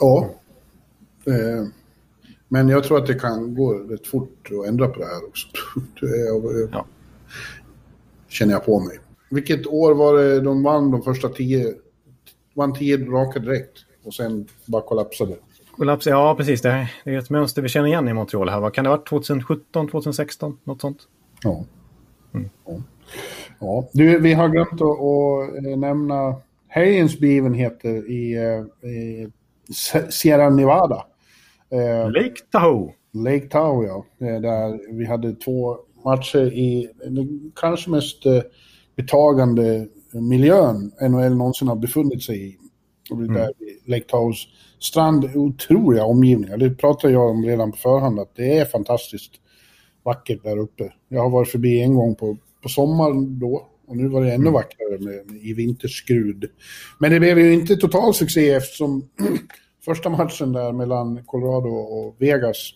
ja. Eh, Men jag tror att det kan gå rätt fort att ändra på det här också. Det är, Ja. känner jag på mig. Vilket år var det de vann de första tio? Vann tio raka direkt och sen bara kollapsade. Kollaps, ja precis. Det är, det är ett mönster vi känner igen i Montreal. Här. Vad kan det ha varit? 2017, 2016? Något sånt? Ja. ja. ja. Du, vi har glömt att, att eh, nämna helgens begivenheter i, eh, i Sierra Nevada. Eh, Lake Tahoe. Lake Tahoe, ja. Där vi hade två matcher i den kanske mest betagande miljön NHL någonsin har befunnit sig i. Är där vid Lake Tahoes strand, otroliga omgivningar. Det pratade jag om redan på förhand, att det är fantastiskt vackert där uppe. Jag har varit förbi en gång på, på sommaren då, och nu var det ännu vackrare med, med, i vinterskrud. Men det blev ju inte total succé eftersom första matchen där mellan Colorado och Vegas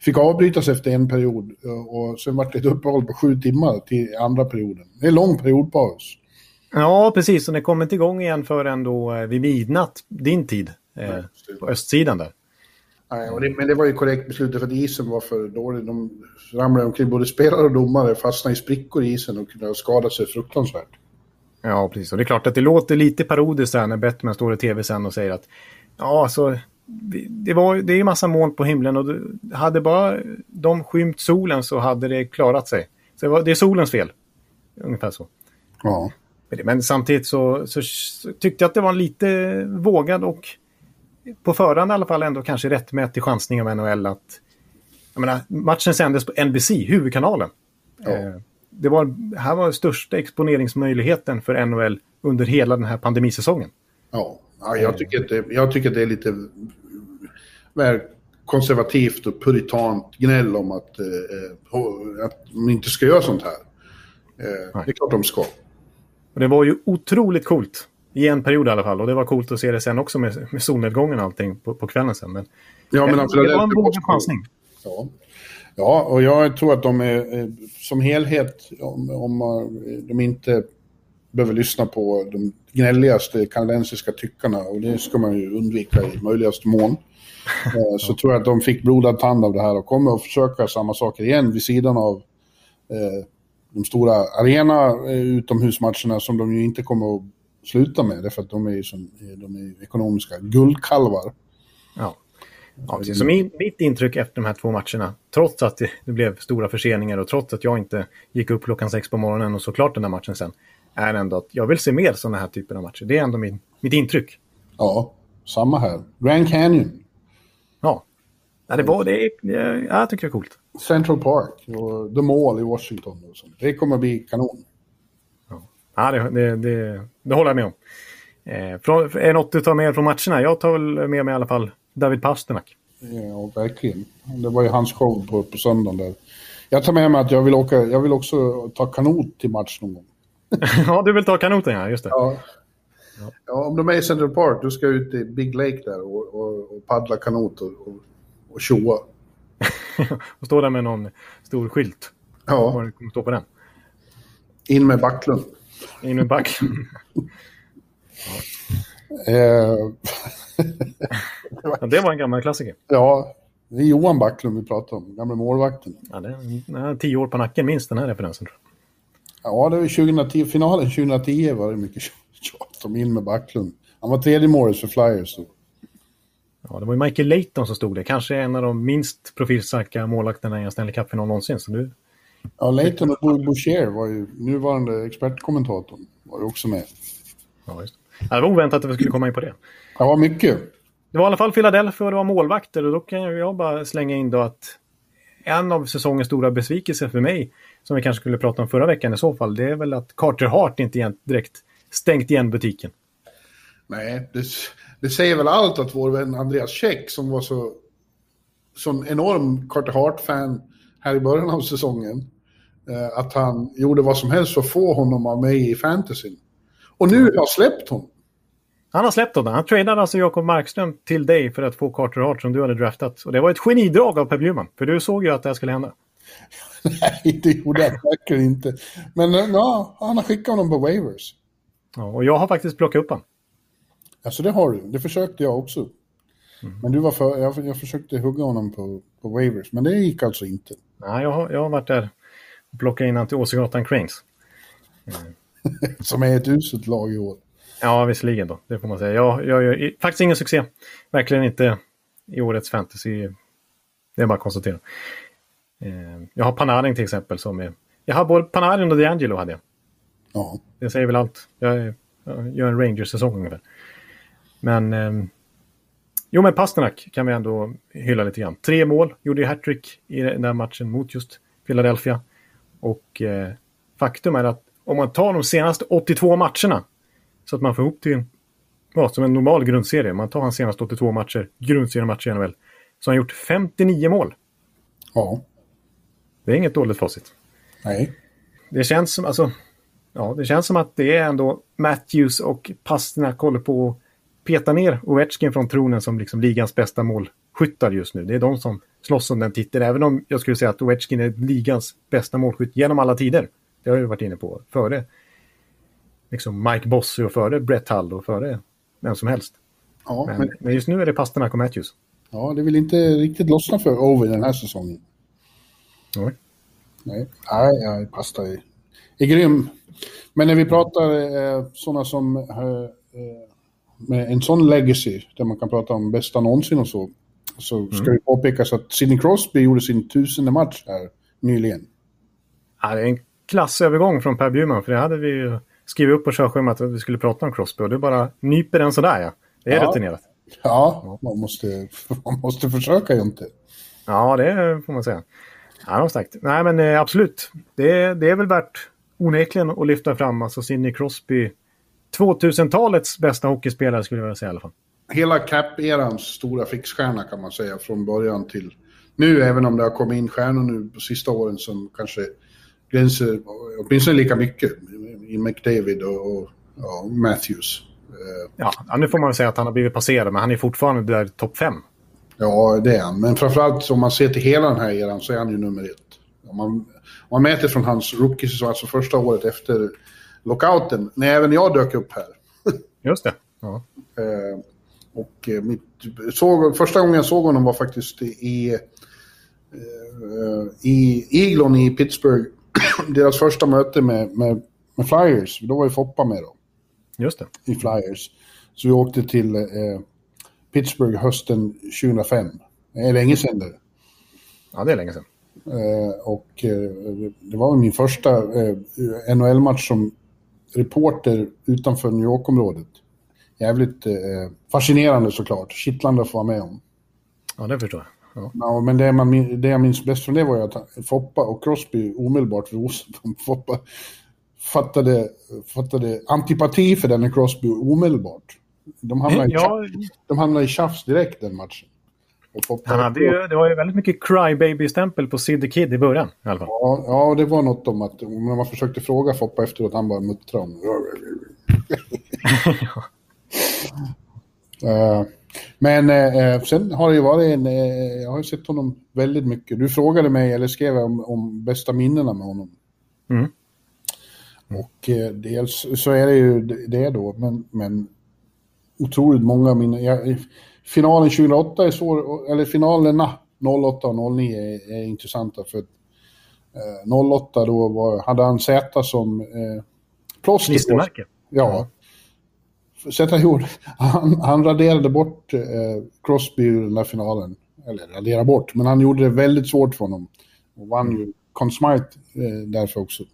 fick avbrytas efter en period eh, och sen var det ett uppehåll på sju timmar till andra perioden. Det är en lång periodpaus. Ja, precis. Och det kommer inte igång igen förrän då eh, vid midnatt, din tid, eh, på östsidan där. Nej, och det, men det var ju korrekt beslut för att isen var för dålig. De ramlade omkring, både spelare och domare fastnade i sprickor i isen och kunde ha skadat sig fruktansvärt. Ja, precis. Och det är klart att det låter lite parodiskt när Bettman står i tv sen och säger att ja, alltså, det, var, det är ju massa moln på himlen och hade bara de skymt solen så hade det klarat sig. Så det, var, det är solens fel. Ungefär så. Ja. Men samtidigt så, så, så tyckte jag att det var en lite vågad och på förhand i alla fall ändå kanske rättmätig chansning av NHL att jag menar, matchen sändes på NBC, huvudkanalen. Ja. Eh, det var, här var största exponeringsmöjligheten för NHL under hela den här pandemisäsongen. Ja, ja jag, tycker att det, jag tycker att det är lite väl konservativt och puritant gnäll om att, eh, att de inte ska göra sånt här. Eh, det är klart de ska. Och det var ju otroligt coolt. I en period i alla fall. Och det var coolt att se det sen också med, med solnedgången och allting på, på kvällen sen. Men, Ja, men det, alltså, det var en vågad chansning. Ja. ja, och jag tror att de är eh, som helhet, om, om de inte behöver lyssna på de gnälligaste kanadensiska tyckarna, och det ska man ju undvika i möjligaste mån, eh, så tror jag att de fick blodad tand av det här och kommer att försöka samma saker igen vid sidan av eh, de stora arena utomhusmatcherna som de ju inte kommer att sluta med, därför att de är ju som, de är ekonomiska guldkalvar. Ja. Ja. Så min, mitt intryck efter de här två matcherna, trots att det, det blev stora förseningar och trots att jag inte gick upp klockan sex på morgonen och såklart den där matchen sen, är ändå att jag vill se mer sådana här typer av matcher. Det är ändå min, mitt intryck. Ja, samma här. Grand Canyon. Ja, ja det var det. det ja, jag tycker det är coolt. Central Park och The Mall i Washington. Och sånt. Det kommer att bli kanon. Ja, det, det, det, det håller jag med om. Eh, från, är något du tar med från matcherna? Jag tar väl med mig i alla fall David Pasternak. Ja, verkligen. Det var ju hans show på, på söndagen där. Jag tar med mig att jag vill, åka, jag vill också ta kanot till match någon gång. ja, du vill ta kanoten ja, just det. Ja. Ja, om de är i Central Park, då ska ut i Big Lake där och, och, och paddla kanot och, och, och tjoa. och stå där med någon stor skylt. Ja. Kommer stå på den. In med Backlund. In med back. Eh, ja, det var en gammal klassiker. ja, det är Johan Backlund vi pratar om, gamla målvakten. Ja, det är, tio år på nacken minst den här referensen. Ja, det var 2010, finalen 2010 var det mycket tjat om in med Backlund. Han var tredje målet för Flyers. Så. Ja, det var ju Michael Layton som stod där. Kanske en av de minst profilstarka målvakterna i en Stanley Cup-final någonsin. Så du Ja, Leighton och Boucher var ju nuvarande expertkommentatorn. Var ju också med. Ja, just. det. var oväntat att vi skulle komma in på det. Var mycket. Det var i alla fall Philadelphia och det var målvakter och då kan jag bara slänga in då att en av säsongens stora besvikelser för mig, som vi kanske skulle prata om förra veckan i så fall, det är väl att Carter Hart inte direkt stängt igen butiken. Nej, det, det säger väl allt att vår vän Andreas Käck som var så sån enorm Carter Hart-fan här i början av säsongen, att han gjorde vad som helst för att få honom av mig i fantasyn. Och nu har jag släppt honom. Han har släppt honom. Han tradade alltså Jakob Markström till dig för att få Carter Hart som du hade draftat. Och det var ett genidrag av Per Bjurman, för du såg ju att det här skulle hända. Nej, det gjorde jag verkligen inte. Men eh, ja, han har skickat honom på waivers. Ja, och jag har faktiskt plockat upp honom. Alltså det har du. Det försökte jag också. Mm. Men du var för, jag, jag försökte hugga honom på, på waivers, men det gick alltså inte. Nej, jag har, jag har varit där och plockat in honom till Åsegatan Cranes. Som är ett uselt lag i år. Ja, visserligen då. Det får man säga. Jag, jag gör faktiskt ingen succé. Verkligen inte i årets fantasy. Det är bara att konstatera. Eh, jag har Panarin till exempel som är... Jag har både Panarin och D'Angelo hade jag. Ja. Det säger väl allt. Jag, jag gör en Rangers-säsong ungefär. Men... Eh, jo, men Pasternak kan vi ändå hylla lite grann. Tre mål, gjorde ju hattrick i den där matchen mot just Philadelphia. Och eh, faktum är att om man tar de senaste 82 matcherna så att man får ihop till ja, som en normal grundserie. Man tar hans senaste 82 matcher, grundseriematcher i NHL. Så han gjort 59 mål. Ja. Det är inget dåligt facit. Nej. Det känns som, alltså, ja, det känns som att det är ändå Matthews och Pasternak håller på att peta ner Ovechkin från tronen som liksom ligans bästa målskyttar just nu. Det är de som slåss om den titeln, även om jag skulle säga att Ovechkin är ligans bästa målskytt genom alla tider. Det har jag varit inne på före liksom Mike Bossy och före Brett Hull och före vem som helst. Ja, men, men, men just nu är det Pasternak och Matthews. Ja, det vill inte riktigt lossna för Ovi den här säsongen. Nej. Nej, nej, nej Pasta är, är grym. Men när vi pratar eh, sådana som eh, eh, med en sån legacy, där man kan prata om bästa någonsin och så, så ska mm. det påpekas att Sidney Crosby gjorde sin tusende match här nyligen. Ja, det är en klassövergång från Per Bjurman, för det hade vi ju skrivit upp på körschemat att vi skulle prata om Crosby och du bara nyper den sådär ja. Det är ja. rutinerat. Ja, man måste, man måste försöka ju inte. Ja, det får man säga. Ja, sagt. Nej, men eh, absolut. Det, det är väl värt onekligen att lyfta fram. Alltså Sidney Crosby, 2000-talets bästa hockeyspelare skulle jag vilja säga i alla fall. Hela Cap-erans stora fixstjärna kan man säga från början till nu, även om det har kommit in stjärnor nu på sista åren som kanske gränser åtminstone lika mycket i McDavid och, och, och Matthews. Eh, ja, nu får man säga att han har blivit passerad, men han är fortfarande där topp fem. Ja, det är han. Men framförallt om man ser till hela den här eran så är han ju nummer ett. Om man, om man mäter från hans rookie alltså första året efter lockouten, när även jag dök upp här. Just det. Ja. Eh, och eh, mitt, såg, första gången jag såg honom var faktiskt i, i Eaglon i Pittsburgh. Deras första möte med, med med Flyers. Då var ju Foppa med då. Just det. I Flyers. Så vi åkte till eh, Pittsburgh hösten 2005. Det är länge sedan det. Ja, det är länge sedan. Eh, och eh, det var min första eh, NHL-match som reporter utanför New York-området. Jävligt eh, fascinerande såklart. Kittlande att få vara med om. Ja, det förstår jag. Ja. Ja, men det, man, det jag minns bäst från det var ju att Foppa och Crosby omedelbart för Foppa fattade, fattade antipati för Danny Crosby omedelbart. De hamnade, ja. i, de hamnade i tjafs direkt den matchen. Han hade ju, det var ju väldigt mycket crybaby-stämpel på Sid the Kid i början. I alla fall. Ja, ja, det var något om att när man försökte fråga Foppa efteråt, han bara muttrade om... uh, men uh, sen har det ju varit en... Uh, jag har ju sett honom väldigt mycket. Du frågade mig, eller skrev om, om bästa minnena med honom. Mm. Och eh, dels så är det ju det då, men, men otroligt många minnen. Ja, finalen 2008 är svår, eller finalerna 08 och 09 är, är intressanta för eh, 08 då var, hade han Z som eh, plåster Klistermärke. Ja. Z gjorde, han, han raderade bort eh, Crosby ur den där finalen. Eller raderade bort, men han gjorde det väldigt svårt för honom. Och vann ju Conn Smythe eh, därför också.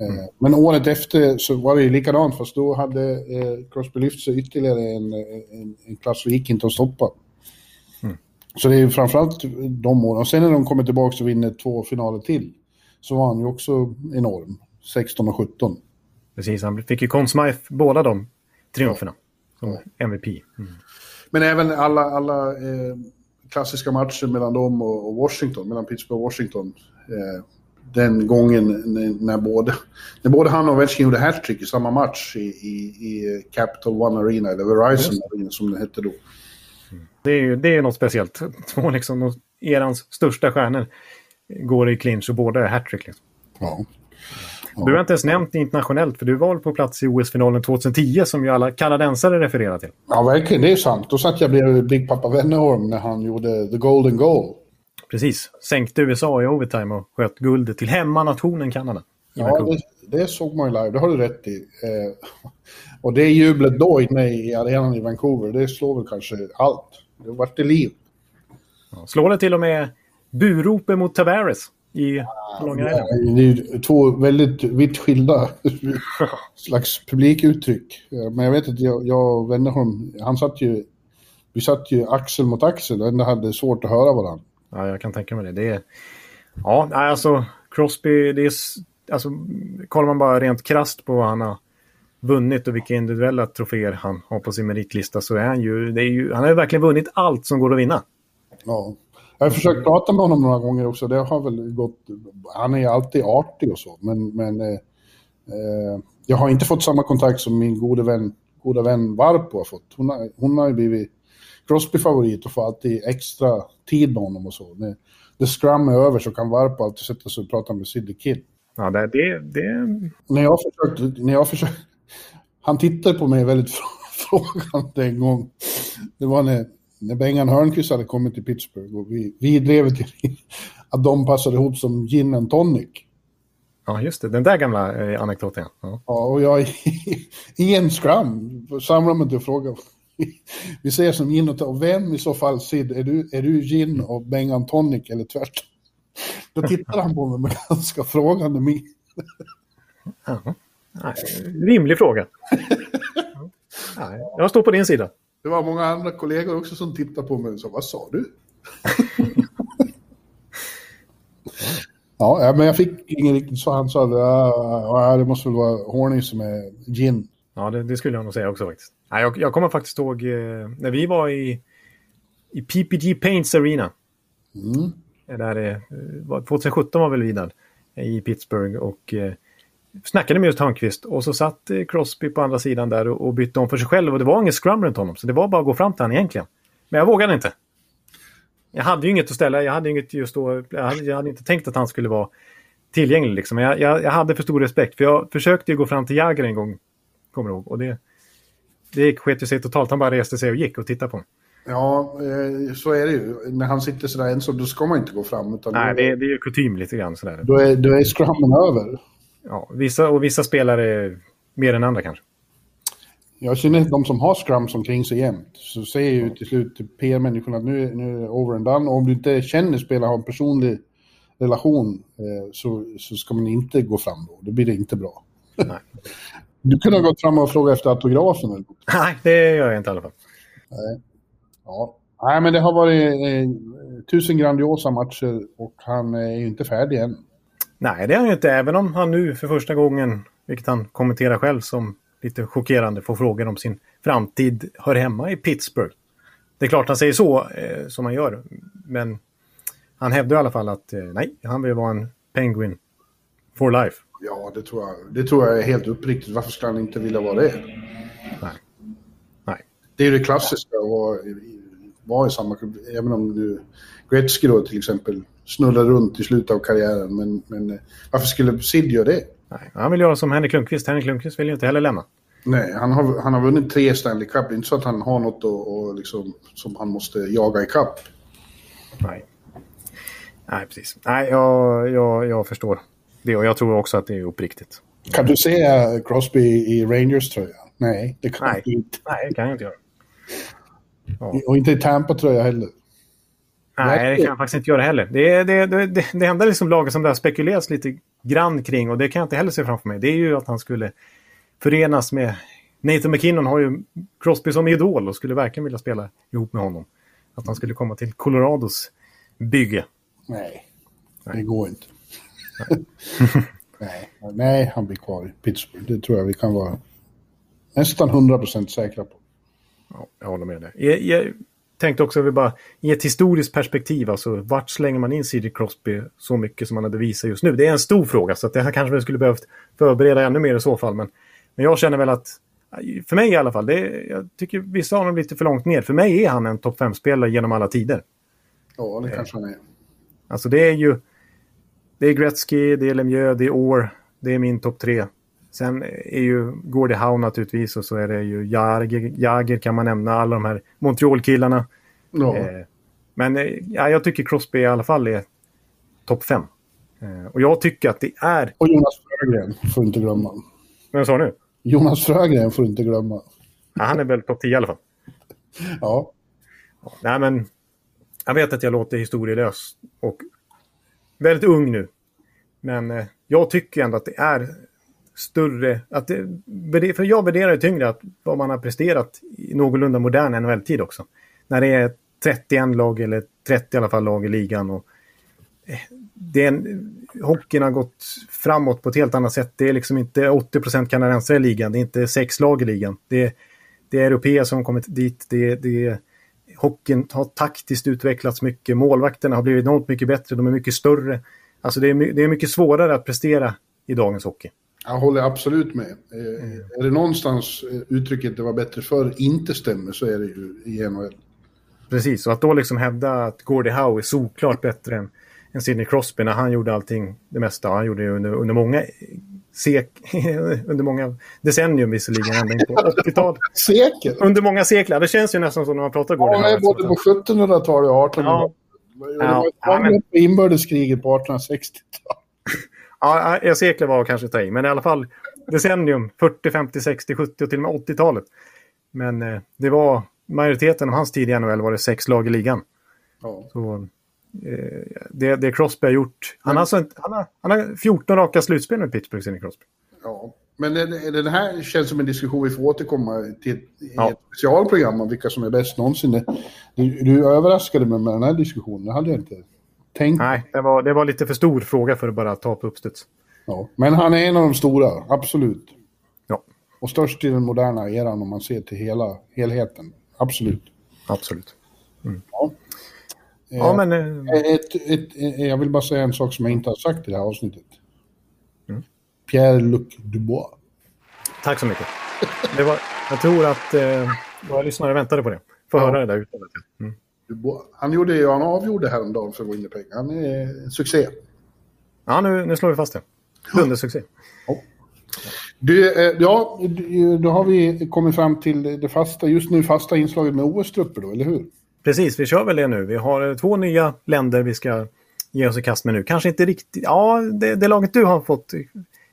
Mm. Men året efter så var det ju likadant, fast då hade eh, Crosby lyft sig ytterligare en, en, en klass och gick inte att stoppa. Mm. Så det är ju framförallt de åren. Och sen när de kommer tillbaka och vinner två finaler till, så var han ju också enorm. 16 och 17. Precis, han fick ju Conn Smythe båda de triumferna som MVP. Mm. Men även alla, alla eh, klassiska matcher mellan dem och, och Washington, mellan Pittsburgh och Washington. Eh, den gången när, när, både, när både han och Ovechkin gjorde hattrick i samma match i, i, i, Capital One Arena, eller Verizon yes. Arena som det hette då. Det är ju det är något speciellt. Två liksom, erans största stjärnor går i clinch och båda är hattrick. Liksom. Ja. Du har inte ens nämnt internationellt, för du var på plats i OS-finalen 2010 som ju alla kanadensare refererar till. Ja, verkligen. Det är sant. Då satt jag bredvid Big Papa Wennerholm när han gjorde the golden goal. Precis. Sänkte USA i overtime och sköt guldet till hemmanationen Kanada. Ja, det, det, såg man ju live. Det har du rätt i. Eh, och det jublet då inne i arenan i Vancouver, det slår väl kanske allt. Det vart det liv. Ja, slår det till och med buropen mot Tavares i Långa ja, Det är två väldigt vitt skilda slags publikuttryck. Men jag vet att jag, jag och Wennerholm, han satt ju, vi satt ju axel mot axel och ändå hade svårt att höra varandra. Ja, jag kan tänka mig det. det är, ja, alltså Crosby, det är, alltså, kollar man bara rent krast på vad han har vunnit och vilka individuella troféer han har på sin meritlista så är han ju, det är ju, han har ju verkligen vunnit allt som går att vinna. Ja, jag har försökt prata med honom några gånger också. Det har väl gått... Han är alltid artig och så, men, men eh, eh, jag har inte fått samma kontakt som min gode vän, goda vän Varpo har fått. Hon har, hon har ju blivit Crosby-favorit och får alltid extra tid med honom och så. När det scrum är över så kan Varpo alltid sätta sig och prata med Sidney Kidd. Ja, det, det, det... När jag försökte... När jag försökte han tittade på mig väldigt frågande en gång. Det var när när Bengan Hörnqvist hade kommit till Pittsburgh och vi, vi drev till att de passade ihop som gin and tonic. Ja, just det. Den där gamla eh, anekdoten. Ja. ja, och jag i en scrum samlade mig till och frågade. Vi säger som gin och tonic. Vem i så fall, Sid, är du, är du gin och Bengan tonic eller tvärtom? Då tittade han på mig med ganska frågande min. Ja. rimlig fråga. Ja. Jag står på din sida. Det var många andra kollegor också som tittade på mig och sa, vad sa du? ja, men jag fick ingen riktigt så Han sa, ja, det måste väl vara Horny som är gin. Ja, det, det, skulle jag nog säga också faktiskt. Ja, jag, jag kommer faktiskt ihåg eh, när vi var i, i PPG Paints Arena. Mm. Där, 2017 var väl vi där i Pittsburgh och eh, snackade med just Hörnqvist och så satt eh, Crosby på andra sidan där och, och bytte om för sig själv och det var ingen scrum runt honom. Så det var bara att gå fram till honom egentligen. Men jag vågade inte. Jag hade ju inget att ställa. Jag hade, inget just då, jag hade, jag hade inte tänkt att han skulle vara tillgänglig. Liksom. Men jag, jag, jag, hade för stor respekt. För jag försökte ju gå fram till Jagger en gång. Kommer ihåg. Och det, det sket sig totalt. Han bara reste sig och gick och tittade på mig. Ja, eh, så är det ju. När han sitter sådär ensam, då ska man inte gå fram. Utan Nej, det, det är ju kutym lite grann. Sådär. Då är, då är scrummen över ja, vissa, och vissa spelare mer än andra kanske. Jag känner de som har scrums omkring sig jämt. Så säger ju till slut PR-människorna att nu, nu är det over and done. Och om du inte känner spelare, har en personlig relation, eh, så, så ska man inte gå fram då. Då blir det inte bra. Nej. Du kunde ha gått fram och frågat efter autografen. Eller? Nej, det gör jag inte i alla fall. Nej. Ja. Nej, men det har varit eh, tusen grandiosa matcher och han är ju inte färdig än. Nej, det är han ju inte. Även om han nu för första gången, vilket han kommenterar själv som lite chockerande, får frågor om sin framtid hör hemma i Pittsburgh. Det är klart han säger så, eh, som han gör. Men han hävdar i alla fall att eh, nej, han vill vara en Penguin for life. Ja, det tror jag, det tror jag är helt uppriktigt. Varför skulle han inte vilja vara det? Nej. nej. Det är det klassiska att vara i samma klubb. Även om nu Gretzky då till exempel snurrar runt i slutet av karriären. Men, men eh, varför skulle Sid göra det? Nej, han vill göra som Henrik Lundqvist. Henrik Lundqvist vill ju inte heller lämna. Nej, han har, han har vunnit tre Stanley Cup. Det är inte så att han har något och, och liksom, som han måste jaga i kapp. Nej. Nej, precis. Nej, jag, jag, jag förstår det. Och jag tror också att det är uppriktigt. Kan du se Crosby i Rangers tröja? Nej, det kan Nej. du inte. Nej, det kan jag inte göra. Ja. Och inte i Tampa tröja heller. Nej, det kan jag faktiskt inte göra heller. Det, det, det, det, enda liksom laget som det har spekulerats lite grann kring, och det kan jag inte heller se framför mig, det är ju att han skulle förenas med... Nathan McKinnon har ju Crosby som idol och skulle verkligen vilja spela ihop med honom. Att han skulle komma till Colorados bygge. Nej, det går inte. Nej. Nej, han blir kvar i Pittsburgh. Det tror jag vi kan vara nästan 100% säkra på. Ja, jag håller med dig. Jag, jag tänkte också, vi bara, i ett historiskt perspektiv, alltså vart slänger man in C.D. Crosby så mycket som han hade visat just nu? Det är en stor fråga, så att det här kanske vi skulle behövt förbereda ännu mer i så fall. Men, men jag känner väl att, för mig i alla fall, det, jag tycker vissa har honom lite för långt ner. För mig är han en topp 5-spelare genom alla tider. Ja, det kanske han är. Alltså det är ju, det är Gretzky, det är Lemieux, det är Orr, det är min topp tre. Sen är ju Gordie Howe naturligtvis och så är det ju Jager, Jager kan man nämna, alla de här Montreal-killarna. Ja. Eh, men eh, ja, jag tycker Crosby i alla fall är topp fem. Eh, och jag tycker att det är... Och Jonas Frögren får du inte glömma. Vem sa nu? Jonas Frögren får du inte glömma. Ja, han är väl topp 10 i alla fall. Ja. Nej, men jag vet att jag låter historielös och väldigt ung nu. Men eh, jag tycker ändå att det är större... Att det, för jag värderar det tyngre att vad man har presterat i någorlunda modern NHL-tid också. När det är 31 lag, eller 30 i alla fall lag i ligan. Och eh, det är en, hockeyn har gått framåt på ett helt annat sätt. Det är liksom inte 80% kanadensare i ligan. Det är inte sex lag i ligan. Det är, det är europeer som har kommit dit. Det, det, hockeyn har taktiskt utvecklats mycket. Målvakterna har blivit enormt mycket bättre. De är mycket större. Alltså det är, det är mycket svårare att prestera i dagens hockey. Jag håller absolut med. Mm. Är det någonstans uttrycket det var bättre förr inte stämmer så är det ju i NHL. Precis, och att då liksom hävda att Gordie Howe är såklart bättre än, än Sidney Crosby när han gjorde allting, det mesta. Han gjorde det under, under många sek under många decennium visserligen, ända in på 80-talet. Sekel? Under många sekler. Det känns ju nästan som när man pratar Gordie Howe. Ja, både på 1700-talet och 1800-talet. Ja. Ja, ja, men... inbördeskriget på 1860-talet. Ja, sekler var kanske ta i, men i alla fall decennium, 40, 50, 60, 70 och till och med 80-talet. Men eh, det var majoriteten av hans tid i NHL var det sex lag i ligan. Ja. Så, eh, det, det Crosby har gjort, han, har alltså, han, har, han har 14 raka slutspel med Pittsburgh, Sidney Crosby. Ja, men det här känns som en diskussion vi får återkomma till i ja. ett specialprogram om vilka som är bäst någonsin. Du, du överraskade mig med den här diskussionen, det hade jag inte tänkt. Nej, det var, det var lite för stor fråga för att bara ta på uppstuds. Ja, men han är en av de stora, absolut. Ja. Och störst i den moderna eran om man ser till hela helheten. Absolut. Absolut. Mm. Ja. Ja, men... Eh, ett, ett, ett, jag vill bara säga en sak som jag inte har sagt i det här avsnittet. Mm. Pierre-Luc Dubois. Tack så mycket. Det var, jag tror att eh, våra lyssnare väntade på det. Få ja. höra det där uttalet. Mm. Han, gjorde, ju, han avgjorde häromdagen för att gå in i pengar. Han är en succé. Ja, nu, nu slår vi fast det. Dundersuccé. Ja. Du, eh, ja, då har vi kommit fram till det fasta, just nu fasta inslaget med OS-trupper då, eller hur? Precis, vi kör väl det nu. Vi har eh, två nya länder vi ska ge oss i kast med nu. Kanske inte riktigt... Ja, det, det laget du har fått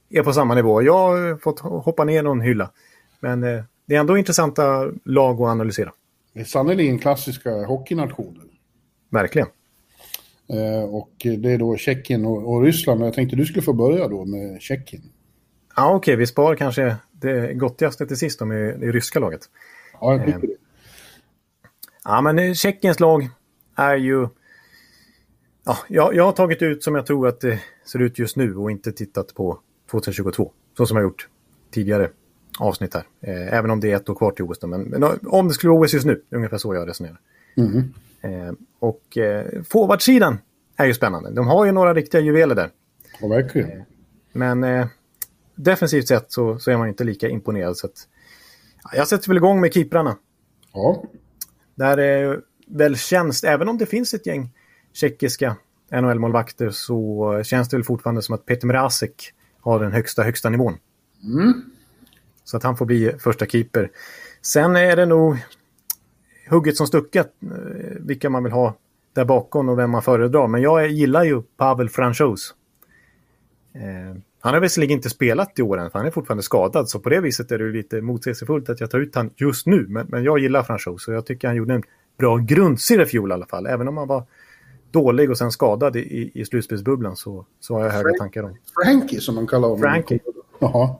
är på samma nivå. Jag har fått hoppa ner någon hylla. Men eh, det är ändå intressanta lag att analysera. Det är sannerligen klassiska hockeynationer. Verkligen. Eh, och det är då Tjeckien och, och Ryssland. Jag tänkte du skulle få börja då med Tjeckien. Ja, okej. Okay. Vi sparar kanske det gottigaste till sist då med det ryska laget. Ja, jag tycker eh, det. Ja, men eh, Tjeckiens lag är ju... Ja, jag, jag har tagit ut som jag tror att det ser ut just nu och inte tittat på 2022. Så som jag gjort tidigare avsnitt här. Eh, även om det är ett år kvar till OS. Men, men, om det skulle vara OS just nu, ungefär så jag resonerar. Mm. Eh, och eh, forwardsidan är ju spännande. De har ju några riktiga juveler där. Ja, verkligen. Men defensivt sett så, så är man inte lika imponerad. Så att, ja, jag sätter väl igång med keeprarna. Ja. Där är väl känns, även om det finns ett gäng tjeckiska NHL-målvakter så känns det väl fortfarande som att Peter Mrazek har den högsta, högsta nivån. Mm. Så att han får bli första keeper. Sen är det nog hugget som stucket eh, vilka man vill ha där bakom och vem man föredrar. Men jag gillar ju Pavel Franchos. Eh, han har visserligen inte spelat i år än, för han är fortfarande skadad. Så på det viset är det lite motsägelsefullt att jag tar ut han just nu. Men, men jag gillar Franchos och jag tycker han gjorde en bra grundserie i fjol i alla fall. Även om han var dålig och sen skadad i, i slutspelsbubblan så, så har jag höga tankar om. Frankie som man kallar honom. Frankie. Jaha.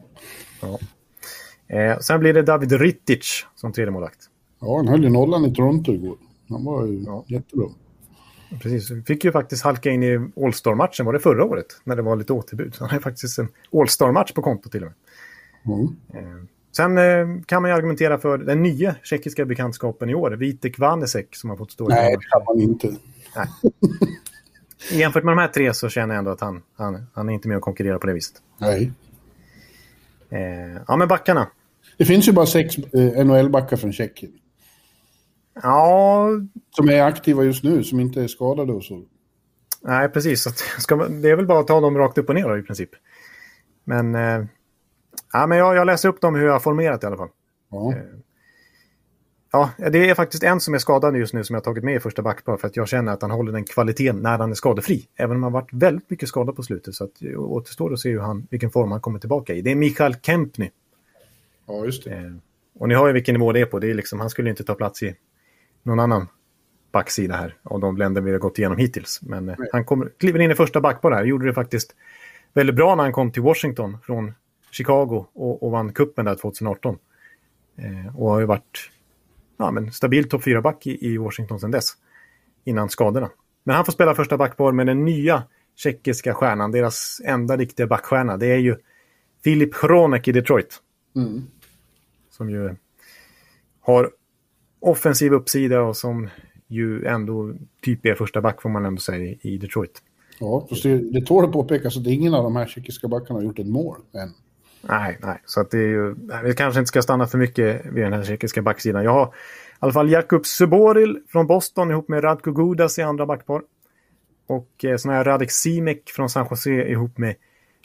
Ja. Eh, sen blir det David Rittic som tredje målvakt. Ja, han höll ju nollan i Toronto igår. Han var ju Ja. jättebra. Precis, vi fick ju faktiskt halka in i All-Star-matchen, var det förra året? När det var lite återbud. Han har faktiskt en All-Star-match på kontot till och med. Mm. Sen eh, kan man ju argumentera för den nya tjeckiska bekantskapen i år, Vitek Vanesek, som har fått stå i Nej, det kan man inte. Jämfört med de här tre så känner jag ändå att han, han, han är inte med och konkurrerar på det viset. Nej. Eh, ja, men backarna. Det finns ju bara sex eh, NHL-backar från Tjeckien. Ja, Som är aktiva just nu, som inte är skadade och så. nej precis. Så man, det är väl bara att ta dem rakt upp och ner då, i princip. Men, eh, ja, men jag, jag läser upp dem hur jag har formerat i alla fall. Ja. Ja, det är faktiskt en som är skadad just nu som jag tagit med i första backpar för att jag känner att han håller den kvaliteten när han är skadefri. Även om han varit väldigt mycket skadad på slutet så att det återstår att se hur han, vilken form han kommer tillbaka i. Det är Mikael Kempny. ja, just det. Eh, och ni har ju vilken nivå det är på. Det är liksom, han skulle inte ta plats i någon annan backsida här av de länder vi har gått igenom hittills. Men eh, han kommer, kliver in i första backpar här. Gjorde det faktiskt väldigt bra när han kom till Washington från Chicago och, och vann kuppen där 2018. Eh, och har ju varit ja, men stabil topp 4-back i, i Washington sedan dess. Innan skadorna. Men han får spela första backpar med den nya tjeckiska stjärnan, deras enda riktiga backstjärna. Det är ju Filip Hronek i Detroit. Mm. Som ju har offensiv uppsida och som ju ändå typ är första back får man ändå säga i Detroit. Ja, fast det, det tål att påpekas att ingen av de här tjeckiska backarna har gjort ett mål än. Nej, nej, så att det är ju... Vi kanske inte ska stanna för mycket vid den här tjeckiska backsidan. Jag har i alla fall Jakub Suboril från Boston ihop med Radko Gudas i andra backpar. Och eh, sån här Radek Simek från San Jose ihop med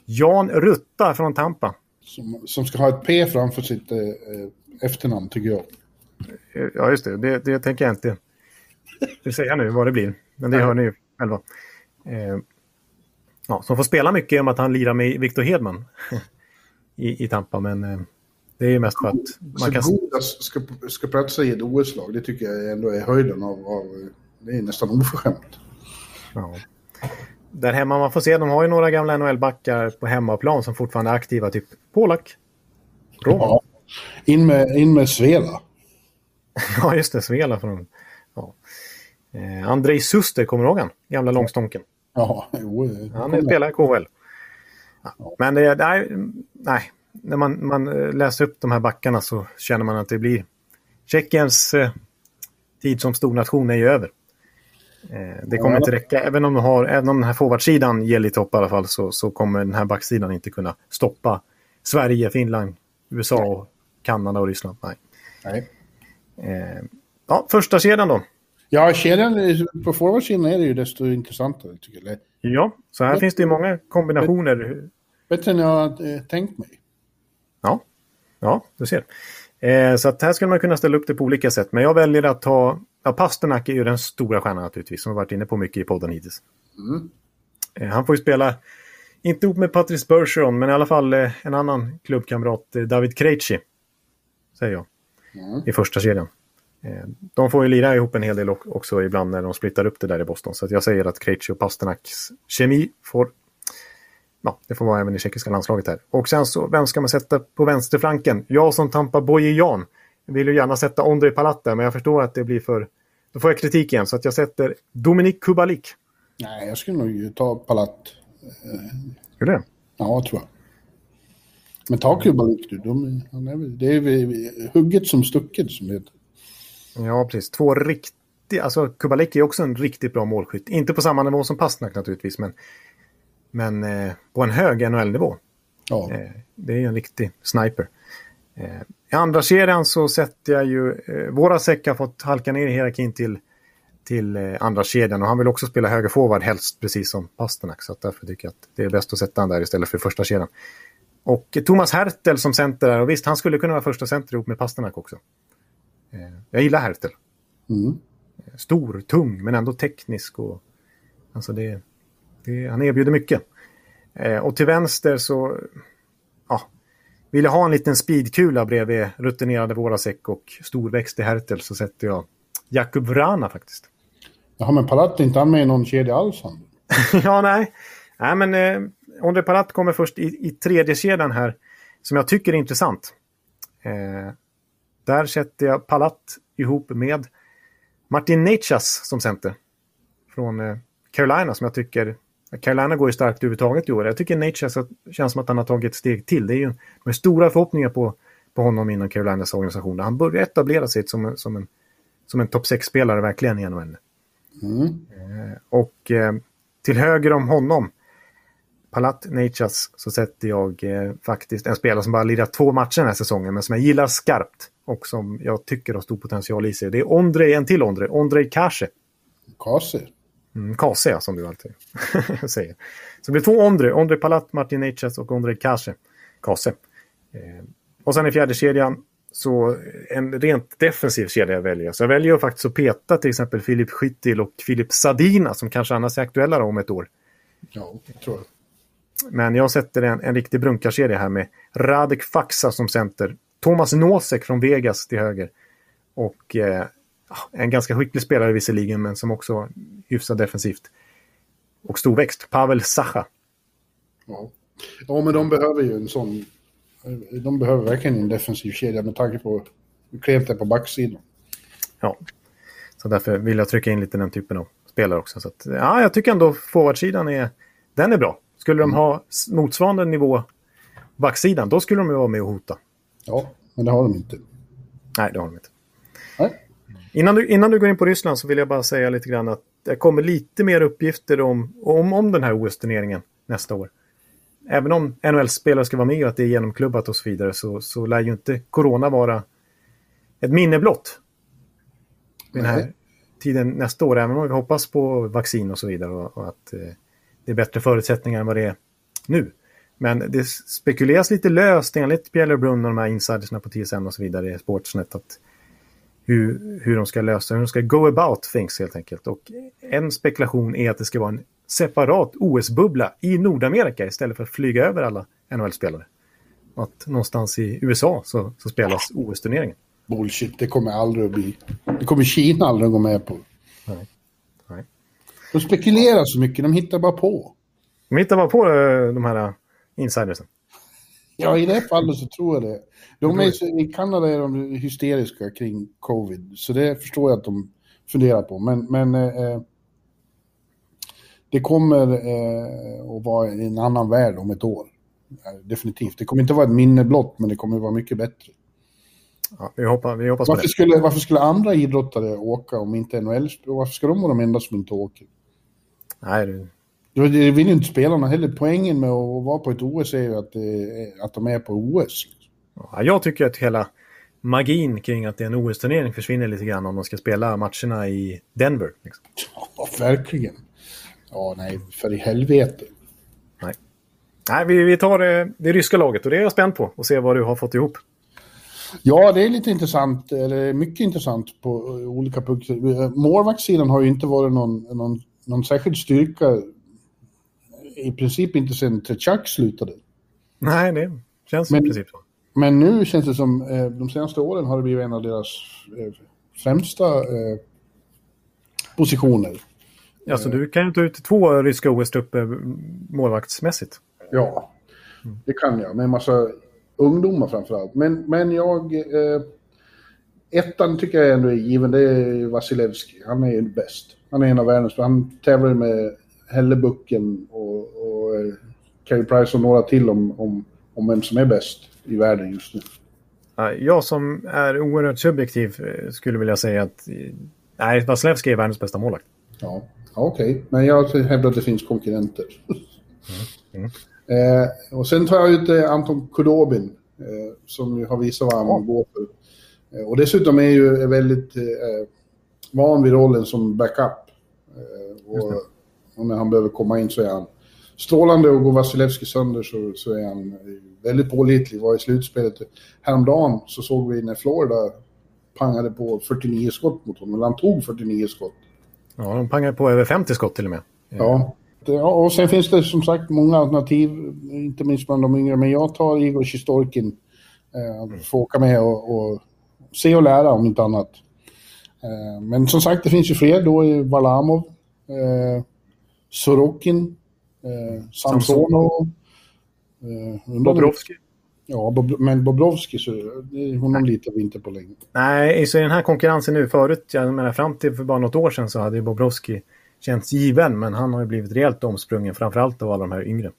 Jan Rutta från Tampa. Som, som ska ha ett P framför sitt eh, eh, efternamn, tycker jag. Eh, Ja, just det. Det, det tänker jag inte säga nu vad det blir. Men det Nej. hör ni ju själva. Eh, ja, som får spela mycket om att han lirar med Victor Hedman i, i Tampa. Men eh, det är ju mest för att man Så kan... Godas ska, ska platsa i ett OS-lag, det tycker jag ändå är höjden av... av det är nästan oförskämt. Ja. Där hemma, man får se, de har ju några gamla NHL-backar på hemmaplan som fortfarande är aktiva. Typ Polak. Ja. In med, in med Svela. Ja, just det. Svela från... Ja. Eh, Andrei Suster, kommer du ihåg han? Gamla långstånken. Ja, jo. Han spelar i KHL. Ja. Men det, nej, nej, när man, man eh, läser upp de här backarna så känner man att det blir... Tjeckiens eh, tid som stornation är ju över. Eh, det kommer Ja. inte räcka. Även om, de har, även om den här forwardsidan ger lite hopp i alla fall så, så kommer den här backsidan inte kunna stoppa Sverige, Finland, USA, och Kanada och Ryssland. Nej. Nej. Eh, ja, första kedjan då. Ja, kedjan på forwardsidan är det ju desto intressantare, tycker jag. Ja, så här Ja. finns det ju många kombinationer. Bättre än jag har eh, tänkt mig. Ja, ja du ser. Eh, så att här skulle man kunna ställa upp det på olika sätt. Men jag väljer att ta... Ja, Pasternak är ju den stora stjärnan naturligtvis, som har varit inne på mycket i podden hittills. Mm. Eh, han får ju spela, inte ihop med Patrice Bergeron, men i alla fall eh, en annan klubbkamrat, eh, David Krejci. Säger jag. Mm. I första kedjan. Eh, de får ju lira ihop en hel del också ibland när de splittar upp det där i Boston. Så jag säger att Krejci och Pasternaks kemi får... Ja, det får vara även i tjeckiska landslaget här. Och sen så, vem ska man sätta på vänsterflanken? Jag som Tampa Boye-Jan vill ju gärna sätta Ondrej Palat där, men jag förstår att det blir för... Då får jag kritik igen, så att jag sätter Dominik Kubalik. Nej, jag skulle nog ta Palat. Är det? Ja, tror jag. Men ta Kubalik du. De, han är, väl- det är hugget som stucket som det heter. Ja, precis. Två riktiga... Alltså, Kubalik är också en riktigt bra målskytt. Inte på samma nivå som Pastnak naturligtvis, men, men eh, på en hög NHL-nivå. Ja. Eh, det är ju en riktig sniper. Eh, I andra serien så sätter jag ju... Eh, våra säck har fått halka ner i hierarkin till, till eh, andra kedjan och han vill också spela högerforward helst precis som Pasternak. Så därför tycker jag att det är bäst att sätta han där istället för första kedjan. Och Thomas Hertel som center där, och visst han skulle kunna vara första center ihop med Pasternak också. Eh, jag gillar Hertel. Mm. Stor, tung men ändå teknisk. Och, alltså det, det, han erbjuder mycket. Eh, och till vänster så ja, vill jag ha en liten speedkula bredvid rutinerade Vorasek och storväxt i Hertel så sätter jag Jakub Vrana faktiskt. Jaha, men Palat är inte han med i någon kedja alls? Han. ja, nej. Nej, men eh, Ondrej Palat kommer först i, i tredje kedjan här, som jag tycker är intressant. Eh, där sätter jag Palat ihop med Martin Nechas som center. Från eh, Carolina som jag tycker... Carolina går ju starkt överhuvudtaget i år. Jag tycker Nechas känns som att han har tagit ett steg till. Det är ju med stora förhoppningar på, på honom inom Carolinas organisation. Han börjar etablera sig som, som en, som en topp 6-spelare verkligen i NHL. Mm. Eh, och eh, till höger om honom, Palat Nechas, så sätter jag eh, faktiskt en spelare som bara lirat två matcher den här säsongen, men som jag gillar skarpt och som jag tycker har stor potential i sig. Det är Ondrej, en till Ondrej, Ondrej Kase. Kase? Mm, Kase, som du alltid säger. Så det blir två Ondrej, Ondrej Palat, Martin Nechas och Ondrej Kase. Kase. Eh, och sen i fjärde kedjan så en rent defensiv kedja jag väljer. Så jag väljer faktiskt att peta till exempel Filip Skyttil och Filip Sadina som kanske annars är aktuella om ett år. Ja, jag tror jag. Men jag sätter en, en riktig brunkarkedja här med Radek Faxa som center. Thomas Nosek från Vegas till höger. Och eh, en ganska skicklig spelare visserligen, men som också hyfsat defensivt. Och storväxt, Pavel Sacha. Ja. ja, men de behöver ju en sån de behöver verkligen en defensiv kedja med tanke på hur klent det är på backsidan. Ja, så därför vill jag trycka in lite den typen av spelare också. Så att, ja, jag tycker ändå forwardsidan är, den är bra. Skulle de mm. ha motsvarande nivå backsidan, då skulle de ju vara med och hota. Ja, men det har de inte. Nej, det har de inte. Nej. Innan, du, innan du går in på Ryssland så vill jag bara säga lite grann att det kommer lite mer uppgifter om, om, om den här OS-turneringen nästa år även om NHL-spelare ska vara med och att det är genomklubbat och så vidare så, så lär ju inte corona vara ett minne blott. Den här Nej. tiden nästa år, även om vi hoppas på vaccin och så vidare och, och att eh, det är bättre förutsättningar än vad det är nu. Men det spekuleras lite löst enligt Pierre Brunn och de här insidersna på TSN och så vidare i Sportsnet att hur, hur de ska lösa, hur de ska go about things helt enkelt. Och en spekulation är att det ska vara en separat OS-bubbla i Nordamerika istället för att flyga över alla NHL-spelare. Att någonstans i USA så, så spelas OS-turneringen. Bullshit, det kommer aldrig att bli. Det kommer Kina aldrig att gå med på. Nej. Nej. De spekulerar så mycket, de hittar bara på. De hittar bara på eh, de här insidersen. Ja, i det fallet så tror jag det. De är, I Kanada är de hysteriska kring covid, så det förstår jag att de funderar på. Men, men eh, det kommer eh, att vara en annan värld om ett år. Definitivt. Det kommer inte vara ett minne blott, men det kommer att vara mycket bättre. Ja, vi, hoppas, vi hoppas varför, skulle, varför skulle andra idrottare åka om inte NHL? Varför ska de vara de enda som inte åker? Nej, det... Vill ju inte spelarna heller. Poängen med att vara på ett OS är ju att, att de är på OS. Ja, jag tycker att hela magin kring att det är en OS-turnering försvinner lite grann om de ska spela matcherna i Denver. Liksom. Ja, verkligen. Ja, nej, för i helvete. Nej, nej vi, vi tar det, det ryska laget och det är jag spänd på och se vad du har fått ihop. Ja, det är lite intressant, eller mycket intressant på olika punkter. Målvaktssidan har ju inte varit någon, någon, någon särskild styrka i princip inte sedan Tretjak slutade. Nej, det känns men, i princip så. Men nu känns det som, eh, de senaste åren har det blivit en av deras eh, främsta eh, positioner. Alltså du kan ju ta ut två ryska OS-trupper målvaktsmässigt. Ja, det kan jag. Med en massa ungdomar framförallt. Men, men jag... Eh, ettan tycker jag ändå är given. Det är Vasilevski. Han är ju bäst. Han är en av världens... Han tävlar med Hellebucken eh, Carey Price och några till om, om, om vem som är bäst i världen just nu. Jag som är oerhört subjektiv eh, skulle vilja säga att nej, Vasilevski är världens bästa målvakt. Ja. Okej, okay. men jag hävdar att det finns konkurrenter. Mm. Mm. Eh, och sen tar jag ut eh, Anton Kudobin, eh, som ju har visat vad han går för. Eh, och dessutom är ju väldigt eh, van vid rollen som backup. Eh, och, och, när han behöver komma in så är han strålande och går Vasilevski sönder så, så är han väldigt pålitlig. Var i slutspelet häromdagen så såg vi när Florida pangade på 49 skott mot honom. Han tog 49 skott. Ja, de pangar på över 50 skott till och med. Ja. ja, och sen finns det som sagt många alternativ, inte minst bland de yngre, men jag tar Igor Sjistorkin. Eh, mm. Få åka med och, och, se och lära om inte annat. Eh, men som sagt, det finns ju fler. Då är Valamov, eh, Sorokin, eh, Samsonov. Eh, Bobrovski. Ja, Bob, men Bobrovski, så, det, honom litar vi inte på längre. Nej, så i den här konkurrensen nu förut, jag menar fram till för bara något år sedan så hade ju Bobrovski känts given, men han har ju blivit rejält omsprungen, framförallt av alla de här yngre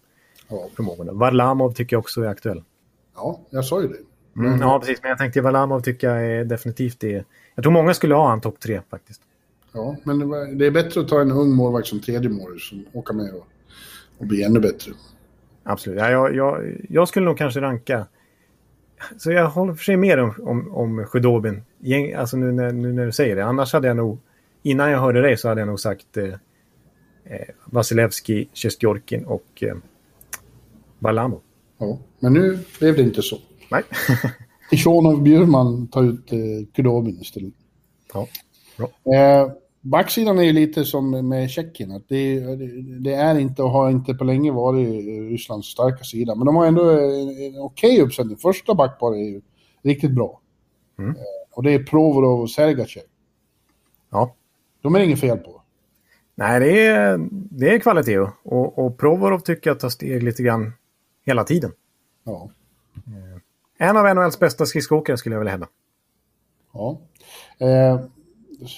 Ja, förmågorna. Varlamov tycker jag också är aktuell. ja jag sa ju det. Mm, ja, precis. Men jag tänkte Varlamov tycker jag är definitivt är... Jag tror många skulle ha han topp tre faktiskt. Ja, men det det är bättre att ta en ung målvakt som tredje mål som åker med och, och blir ännu bättre. Absolut. Ja, jag, jag, jag skulle nog kanske ranka... Så jag håller för sig med om, om, om. Gäng- Alltså nu när, nu när du säger det. Annars hade jag nog... Innan jag hörde dig så hade jag nog sagt eh, eh, Vasilevski, Sjestjorkin och eh, Varlamov. Ja, men nu blev det inte så. Nej. Tishonov Bjurman tar ut eh, Kudobin istället. ja. Eh, backsidan är ju lite som med Tjeckien. Att det, det- är inte och har inte på länge varit eh, Rysslands starka sida. Men de har ändå en, en okej uppsättning. Första backpar är ju riktigt bra. Mm. Eh, och det är Provorov och Sergachev. ja. De är inget fel på. Nej, det är, det är kvalitet. Och, och Provorov tycker jag tar steg lite grann hela tiden. Ja. En av NHLs bästa skridskoåkare skulle jag vilja hävda. ja. Eh,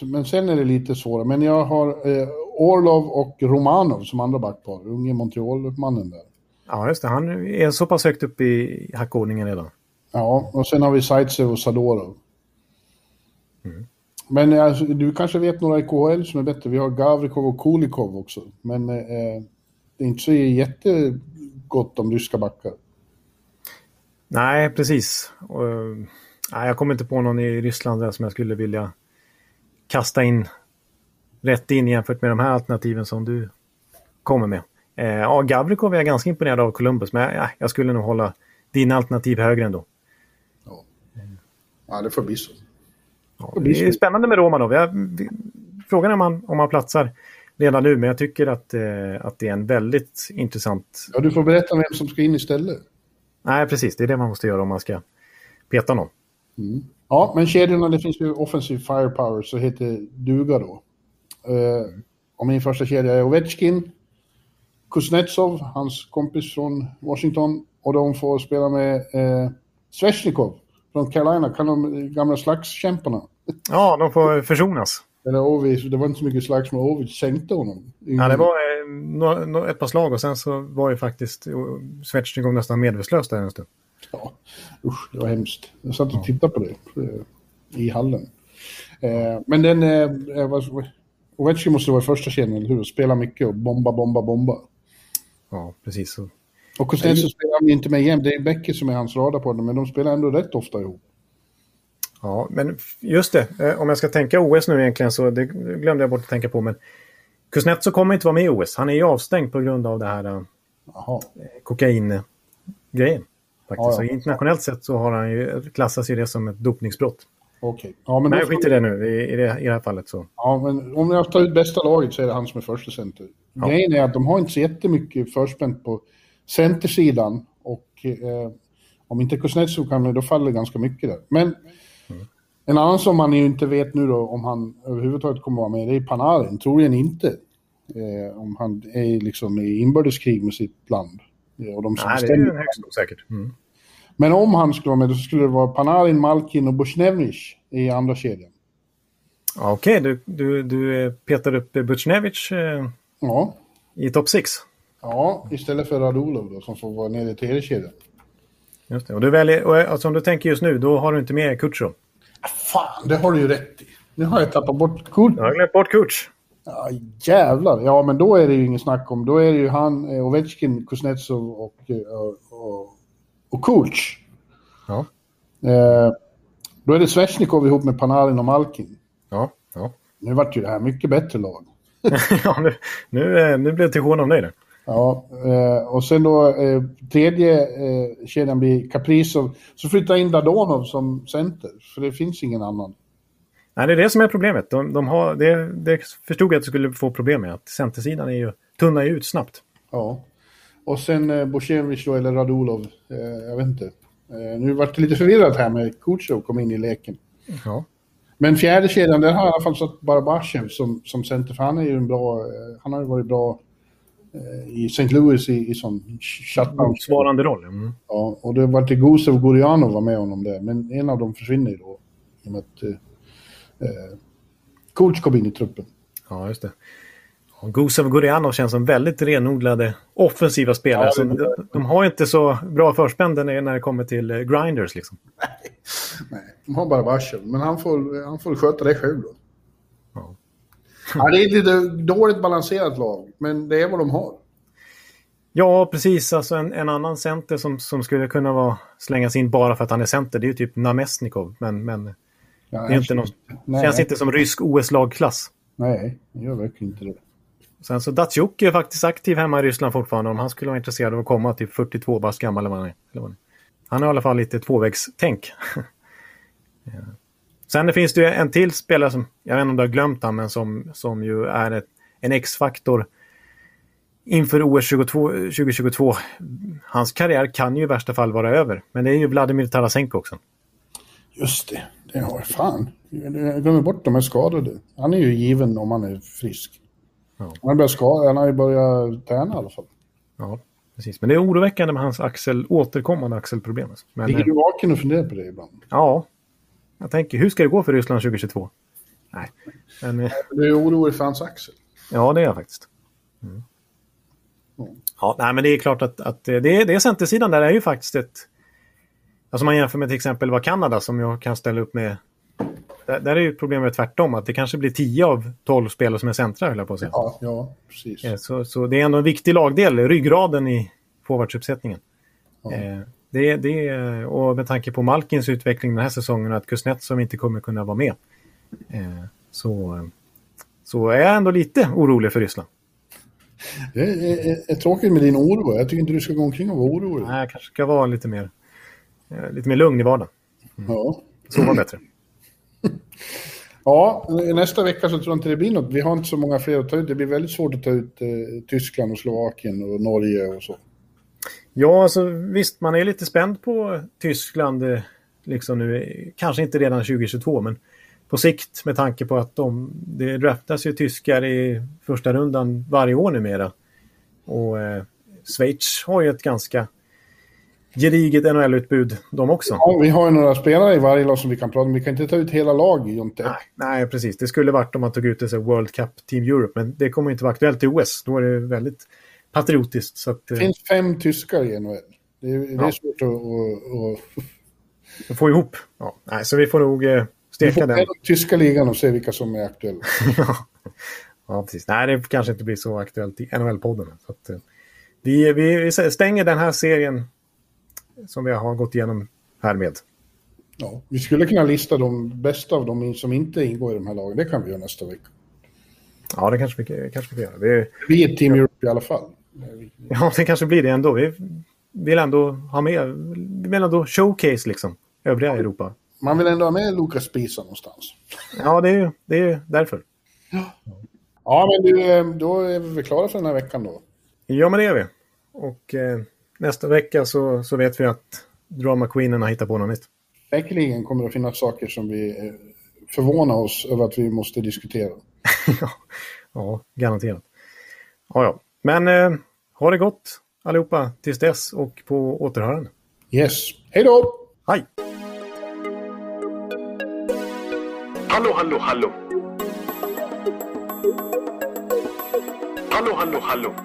men sen är det lite svårare. Men jag har eh, Orlov och Romanov som andra backpar. Unge Montreal-mannen där. Ja, just det. Han är så pass högt upp i hackordningen redan. Ja, och sen har vi Zaitsev och Sadorov. Men alltså, du kanske vet några i KHL som är bättre. Vi har Gavrikov och Kulikov också. Men eh, det är inte så jättegott om ryska backar. Nej, precis. Och, eh, nej, jag kommer inte på någon i Ryssland där som jag skulle vilja kasta in rätt in jämfört med de här alternativen som du kommer med. Eh, ja, Gavrikov är jag ganska imponerad av Columbus, men ja, jag skulle nog hålla dina alternativ högre ändå. Ja, det får bli så. Ja, Det är spännande med Romanov. Jag, frågan är om han, om han platsar redan nu, men jag tycker att, eh, att det är en väldigt intressant... Ja, du får berätta vem som ska in istället. Nej, precis. Det är det man måste göra om man ska peta någon. Ja, men kedjorna, det finns ju offensiv firepower, så heter duga då. Eh, och min första kedja är Ovechkin, Kuznetsov, hans kompis från Washington, och de får spela med eh, Svechnikov från Carolina, kan de gamla slagskämparna. Ja, de får försonas. Eller Ovi, det var inte så mycket slagsmål, Ovi sänkte honom. Ja, det var eh, ett par slag och sen så var ju faktiskt eh, Svetjnikov nästan medvetslös där en stund. Ja, usch, det var hemskt. Jag satt och tittade på det eh, i hallen. Eh, men den... Eh, Ovechkin måste vara i första kedjan, eller hur? Spela mycket och bomba, bomba, bomba. Ja, precis. Så. Och Kuznetsov spelar han inte med jämt. Det är Becker som är hans radar på det, men de spelar ändå rätt ofta ihop. Ja, men just det. Om jag ska tänka OS nu egentligen så det glömde jag bort att tänka på. Men Kuznetsov kommer inte vara med i OS. Han är ju avstängd på grund av det här Jaha. kokain-grejen. Faktiskt. Ja, ja. Så internationellt sett så har han ju, klassas ju det som ett dopningsbrott. Okej. Ja, men, Men då- skit i det nu i, i, det, i det här fallet. så. ja, men om jag tar ut bästa laget så är det han som är första center. Ja. Grejen är att de har inte så jättemycket förspänt på centersidan. Och eh, om inte Kuznetsov kan, då faller ganska mycket där. Men en annan som man ju inte vet nu då om han överhuvudtaget kommer vara med, det är Panarin. Troligen inte. Eh, om han är liksom i inbördeskrig med sitt land. Och de som Nej, det är ju högst osäkert. Mm. Men om han skulle vara med, då skulle det vara Panarin, Malkin och Bushnevich i andra kedjan. Ja, Okej, du, du, du eh, petar upp Butjnevich eh, Ja. i topp 6. Ja, istället för Radulov då, som får vara nere i tredje kedjan. Just det. Och du väljer, och eh, alltså, om du tänker just nu, då har du inte med Kutjov. Fan, det har du ju rätt i. Nu har jag tappat bort kort. Jag har glömt bort Kutj. Ja, jävlar. Ja, men då är det ju ingen snack om. Då är det ju han, eh, Ovechkin, Kuznetsov och, eh, och, och, Kuch. Ja. Eh, då är det Svechnikov ihop med Panarin och Malkin. Ja, ja. Nu vart ju det här mycket bättre lag. ja nu, nu, eh, nu blev Tijuana nöjd. Ja, eh, och sen då eh, tredje eh, kedjan blir Kaprizov. Så flyttar in Dadonov som center, för det finns ingen annan. Nej, det är det som är problemet. De, de har, det, det förstod jag att du skulle få problem med. Att centersidan är ju, tunnar ju ut snabbt. Ja. Och sen eh, Borshevich då, eller Radulov. Eh, jag vet inte. Eh, nu vart det lite förvirrat här med Kutjov kom in i leken. Ja. Men fjärde kedjan, där har i alla fall satt Barabachev som, som center, för han är ju en bra, eh, han har ju varit bra eh, i St. Louis i, i sån shutdown. Motsvarande roll. Mm. Ja, och det var till Gusev Gurianov var med honom där, men en av dem försvinner ju då. I och med att eh, Coach kom in i truppen. Ja, just det. Och Gusev Gurianov känns som väldigt renodlade offensiva spelare. Ja, det- de, har inte så bra förspänn när det kommer till eh, grinders. Liksom. Nej, de har bara varsel, men han får, han får sköta det själv då. Ja. Ja, det är ett lite dåligt balanserat lag, men det är vad de har. Ja, precis. Alltså en, en annan center som, som skulle kunna vara, slängas in bara för att han är center, det är ju typ Namestnikov. Men, men Ja, det är inte någon, Nej. känns inte som rysk OS-lagklass. Nej, det gör verkligen inte det. Sen så Datsjuk är faktiskt aktiv hemma i Ryssland fortfarande om han skulle vara intresserad av att komma till 42 bast gammal eller vad han är. Han har i alla fall lite tvåvägstänk. Ja. Sen finns det en till spelare som, jag vet inte om du har glömt han, men som, som ju är ett, en X-faktor inför OS 22, 2022. Hans karriär kan ju i värsta fall vara över, men det är ju Vladimir Tarasenko också. Just det, det har jag fan. Jag glömmer bort de här skadade. Han är ju given om han är frisk. Ja. Han, skada, han har ju börjat träna i alla fall. Ja, precis. Men det är oroväckande med hans axel, återkommande axelproblem. Men, Ligger eh, du vaken och funderar på det ibland? Ja, jag tänker, hur ska det gå för Ryssland 2022? Nej, men eh, Du är orolig för hans axel? ja, det är jag faktiskt. Mm. Ja, nej, men det är klart att, att eh, det, det är centersidan där är ju faktiskt ett... Alltså man jämför med till exempel vad Kanada som jag kan ställa upp med. Där, där är ju problemet tvärtom, att det kanske blir 10 av 12 spelare som är centra, höll jag på att säga. Ja, ja precis. Eh, Så, så det är ändå en viktig lagdel, ryggraden i forwardsuppsättningen. Ja. Eh, det, det, och med tanke på Malkins utveckling den här säsongen och att Kuznetsov inte kommer kunna vara med. Eh, så, så är jag ändå lite orolig för Ryssland. Det är, är, är tråkigt med din oro. Jag tycker inte du ska gå omkring och vara orolig. Nej, jag kanske ska vara lite mer, lite mer lugn i vardagen. Ja. Sova bättre. ja, nästa vecka så tror jag inte det blir något. Vi har inte så många fler att ta ut. Det blir väldigt svårt att ta ut eh, Tyskland och Slovakien och Norge och så. Ja, alltså visst, man är lite spänd på Tyskland. eh, Liksom nu, eh, kanske inte redan 2022, men på sikt med tanke på att de, det draftas ju tyskar i första rundan varje år numera. Och eh, Schweiz har ju ett ganska gediget NHL-utbud de också. Ja, vi har ju några spelare i varje lag som vi kan prata om. Vi kan inte ta ut hela lag Jonte. Nej, nej, precis. Det skulle varit om man tog ut det så World Cup Team Europe, men det kommer inte vara aktuellt i OS. Då är det väldigt patriotiskt. Så att, Det eh, finns fem tyskar i NHL. Det är, det är Ja. svårt att... att, få ihop. Ja, nej, så vi får nog eh, vi steka får den. med den tyska ligan och se vilka som är aktuella. ja. ja, precis. Nej, det kanske inte blir så aktuellt i NHL-podden. Så att, eh, vi, vi vi stänger den här serien som vi har gått igenom härmed. Ja, vi skulle kunna lista de bästa av dem som inte ingår i de här lagen. Det kan vi göra nästa vecka. Ja, det kanske vi, kanske vi kan göra. Vi, Vi är Team Europe i alla fall. ja, det kanske blir det ändå. Vi vill ändå ha med, vi vill ändå showcase liksom, övriga Europa. Man vill ändå ha med Lukas Spisa någonstans. Ja, det är ju det är därför. Ja, men du, eh, då är vi klara för den här veckan då. Ja, men det är vi. Och eh, nästa vecka så, så vet vi att Drama Queenen har hittat på något nytt. Säkerligen kommer det att finnas saker som vi eh, förvånar oss över att vi måste diskutera. ja, ja, garanterat. Ja, ja. Men eh, ha det gott allihopa tills dess och på återhörande. Yes. Hej då! Hej! Hallå, hallå, hallå. Hallå, hallå, hallå.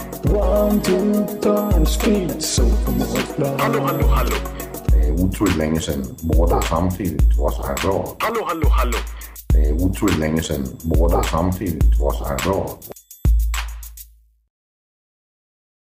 One, two, time, speed, så på målplan. Hallå, hallå, hallå. Det er utroligt længe siden mor, der samtidig også har råd. Hallå, hallå, hallå. Det er utroligt længe siden mor, der samtidig også har råd.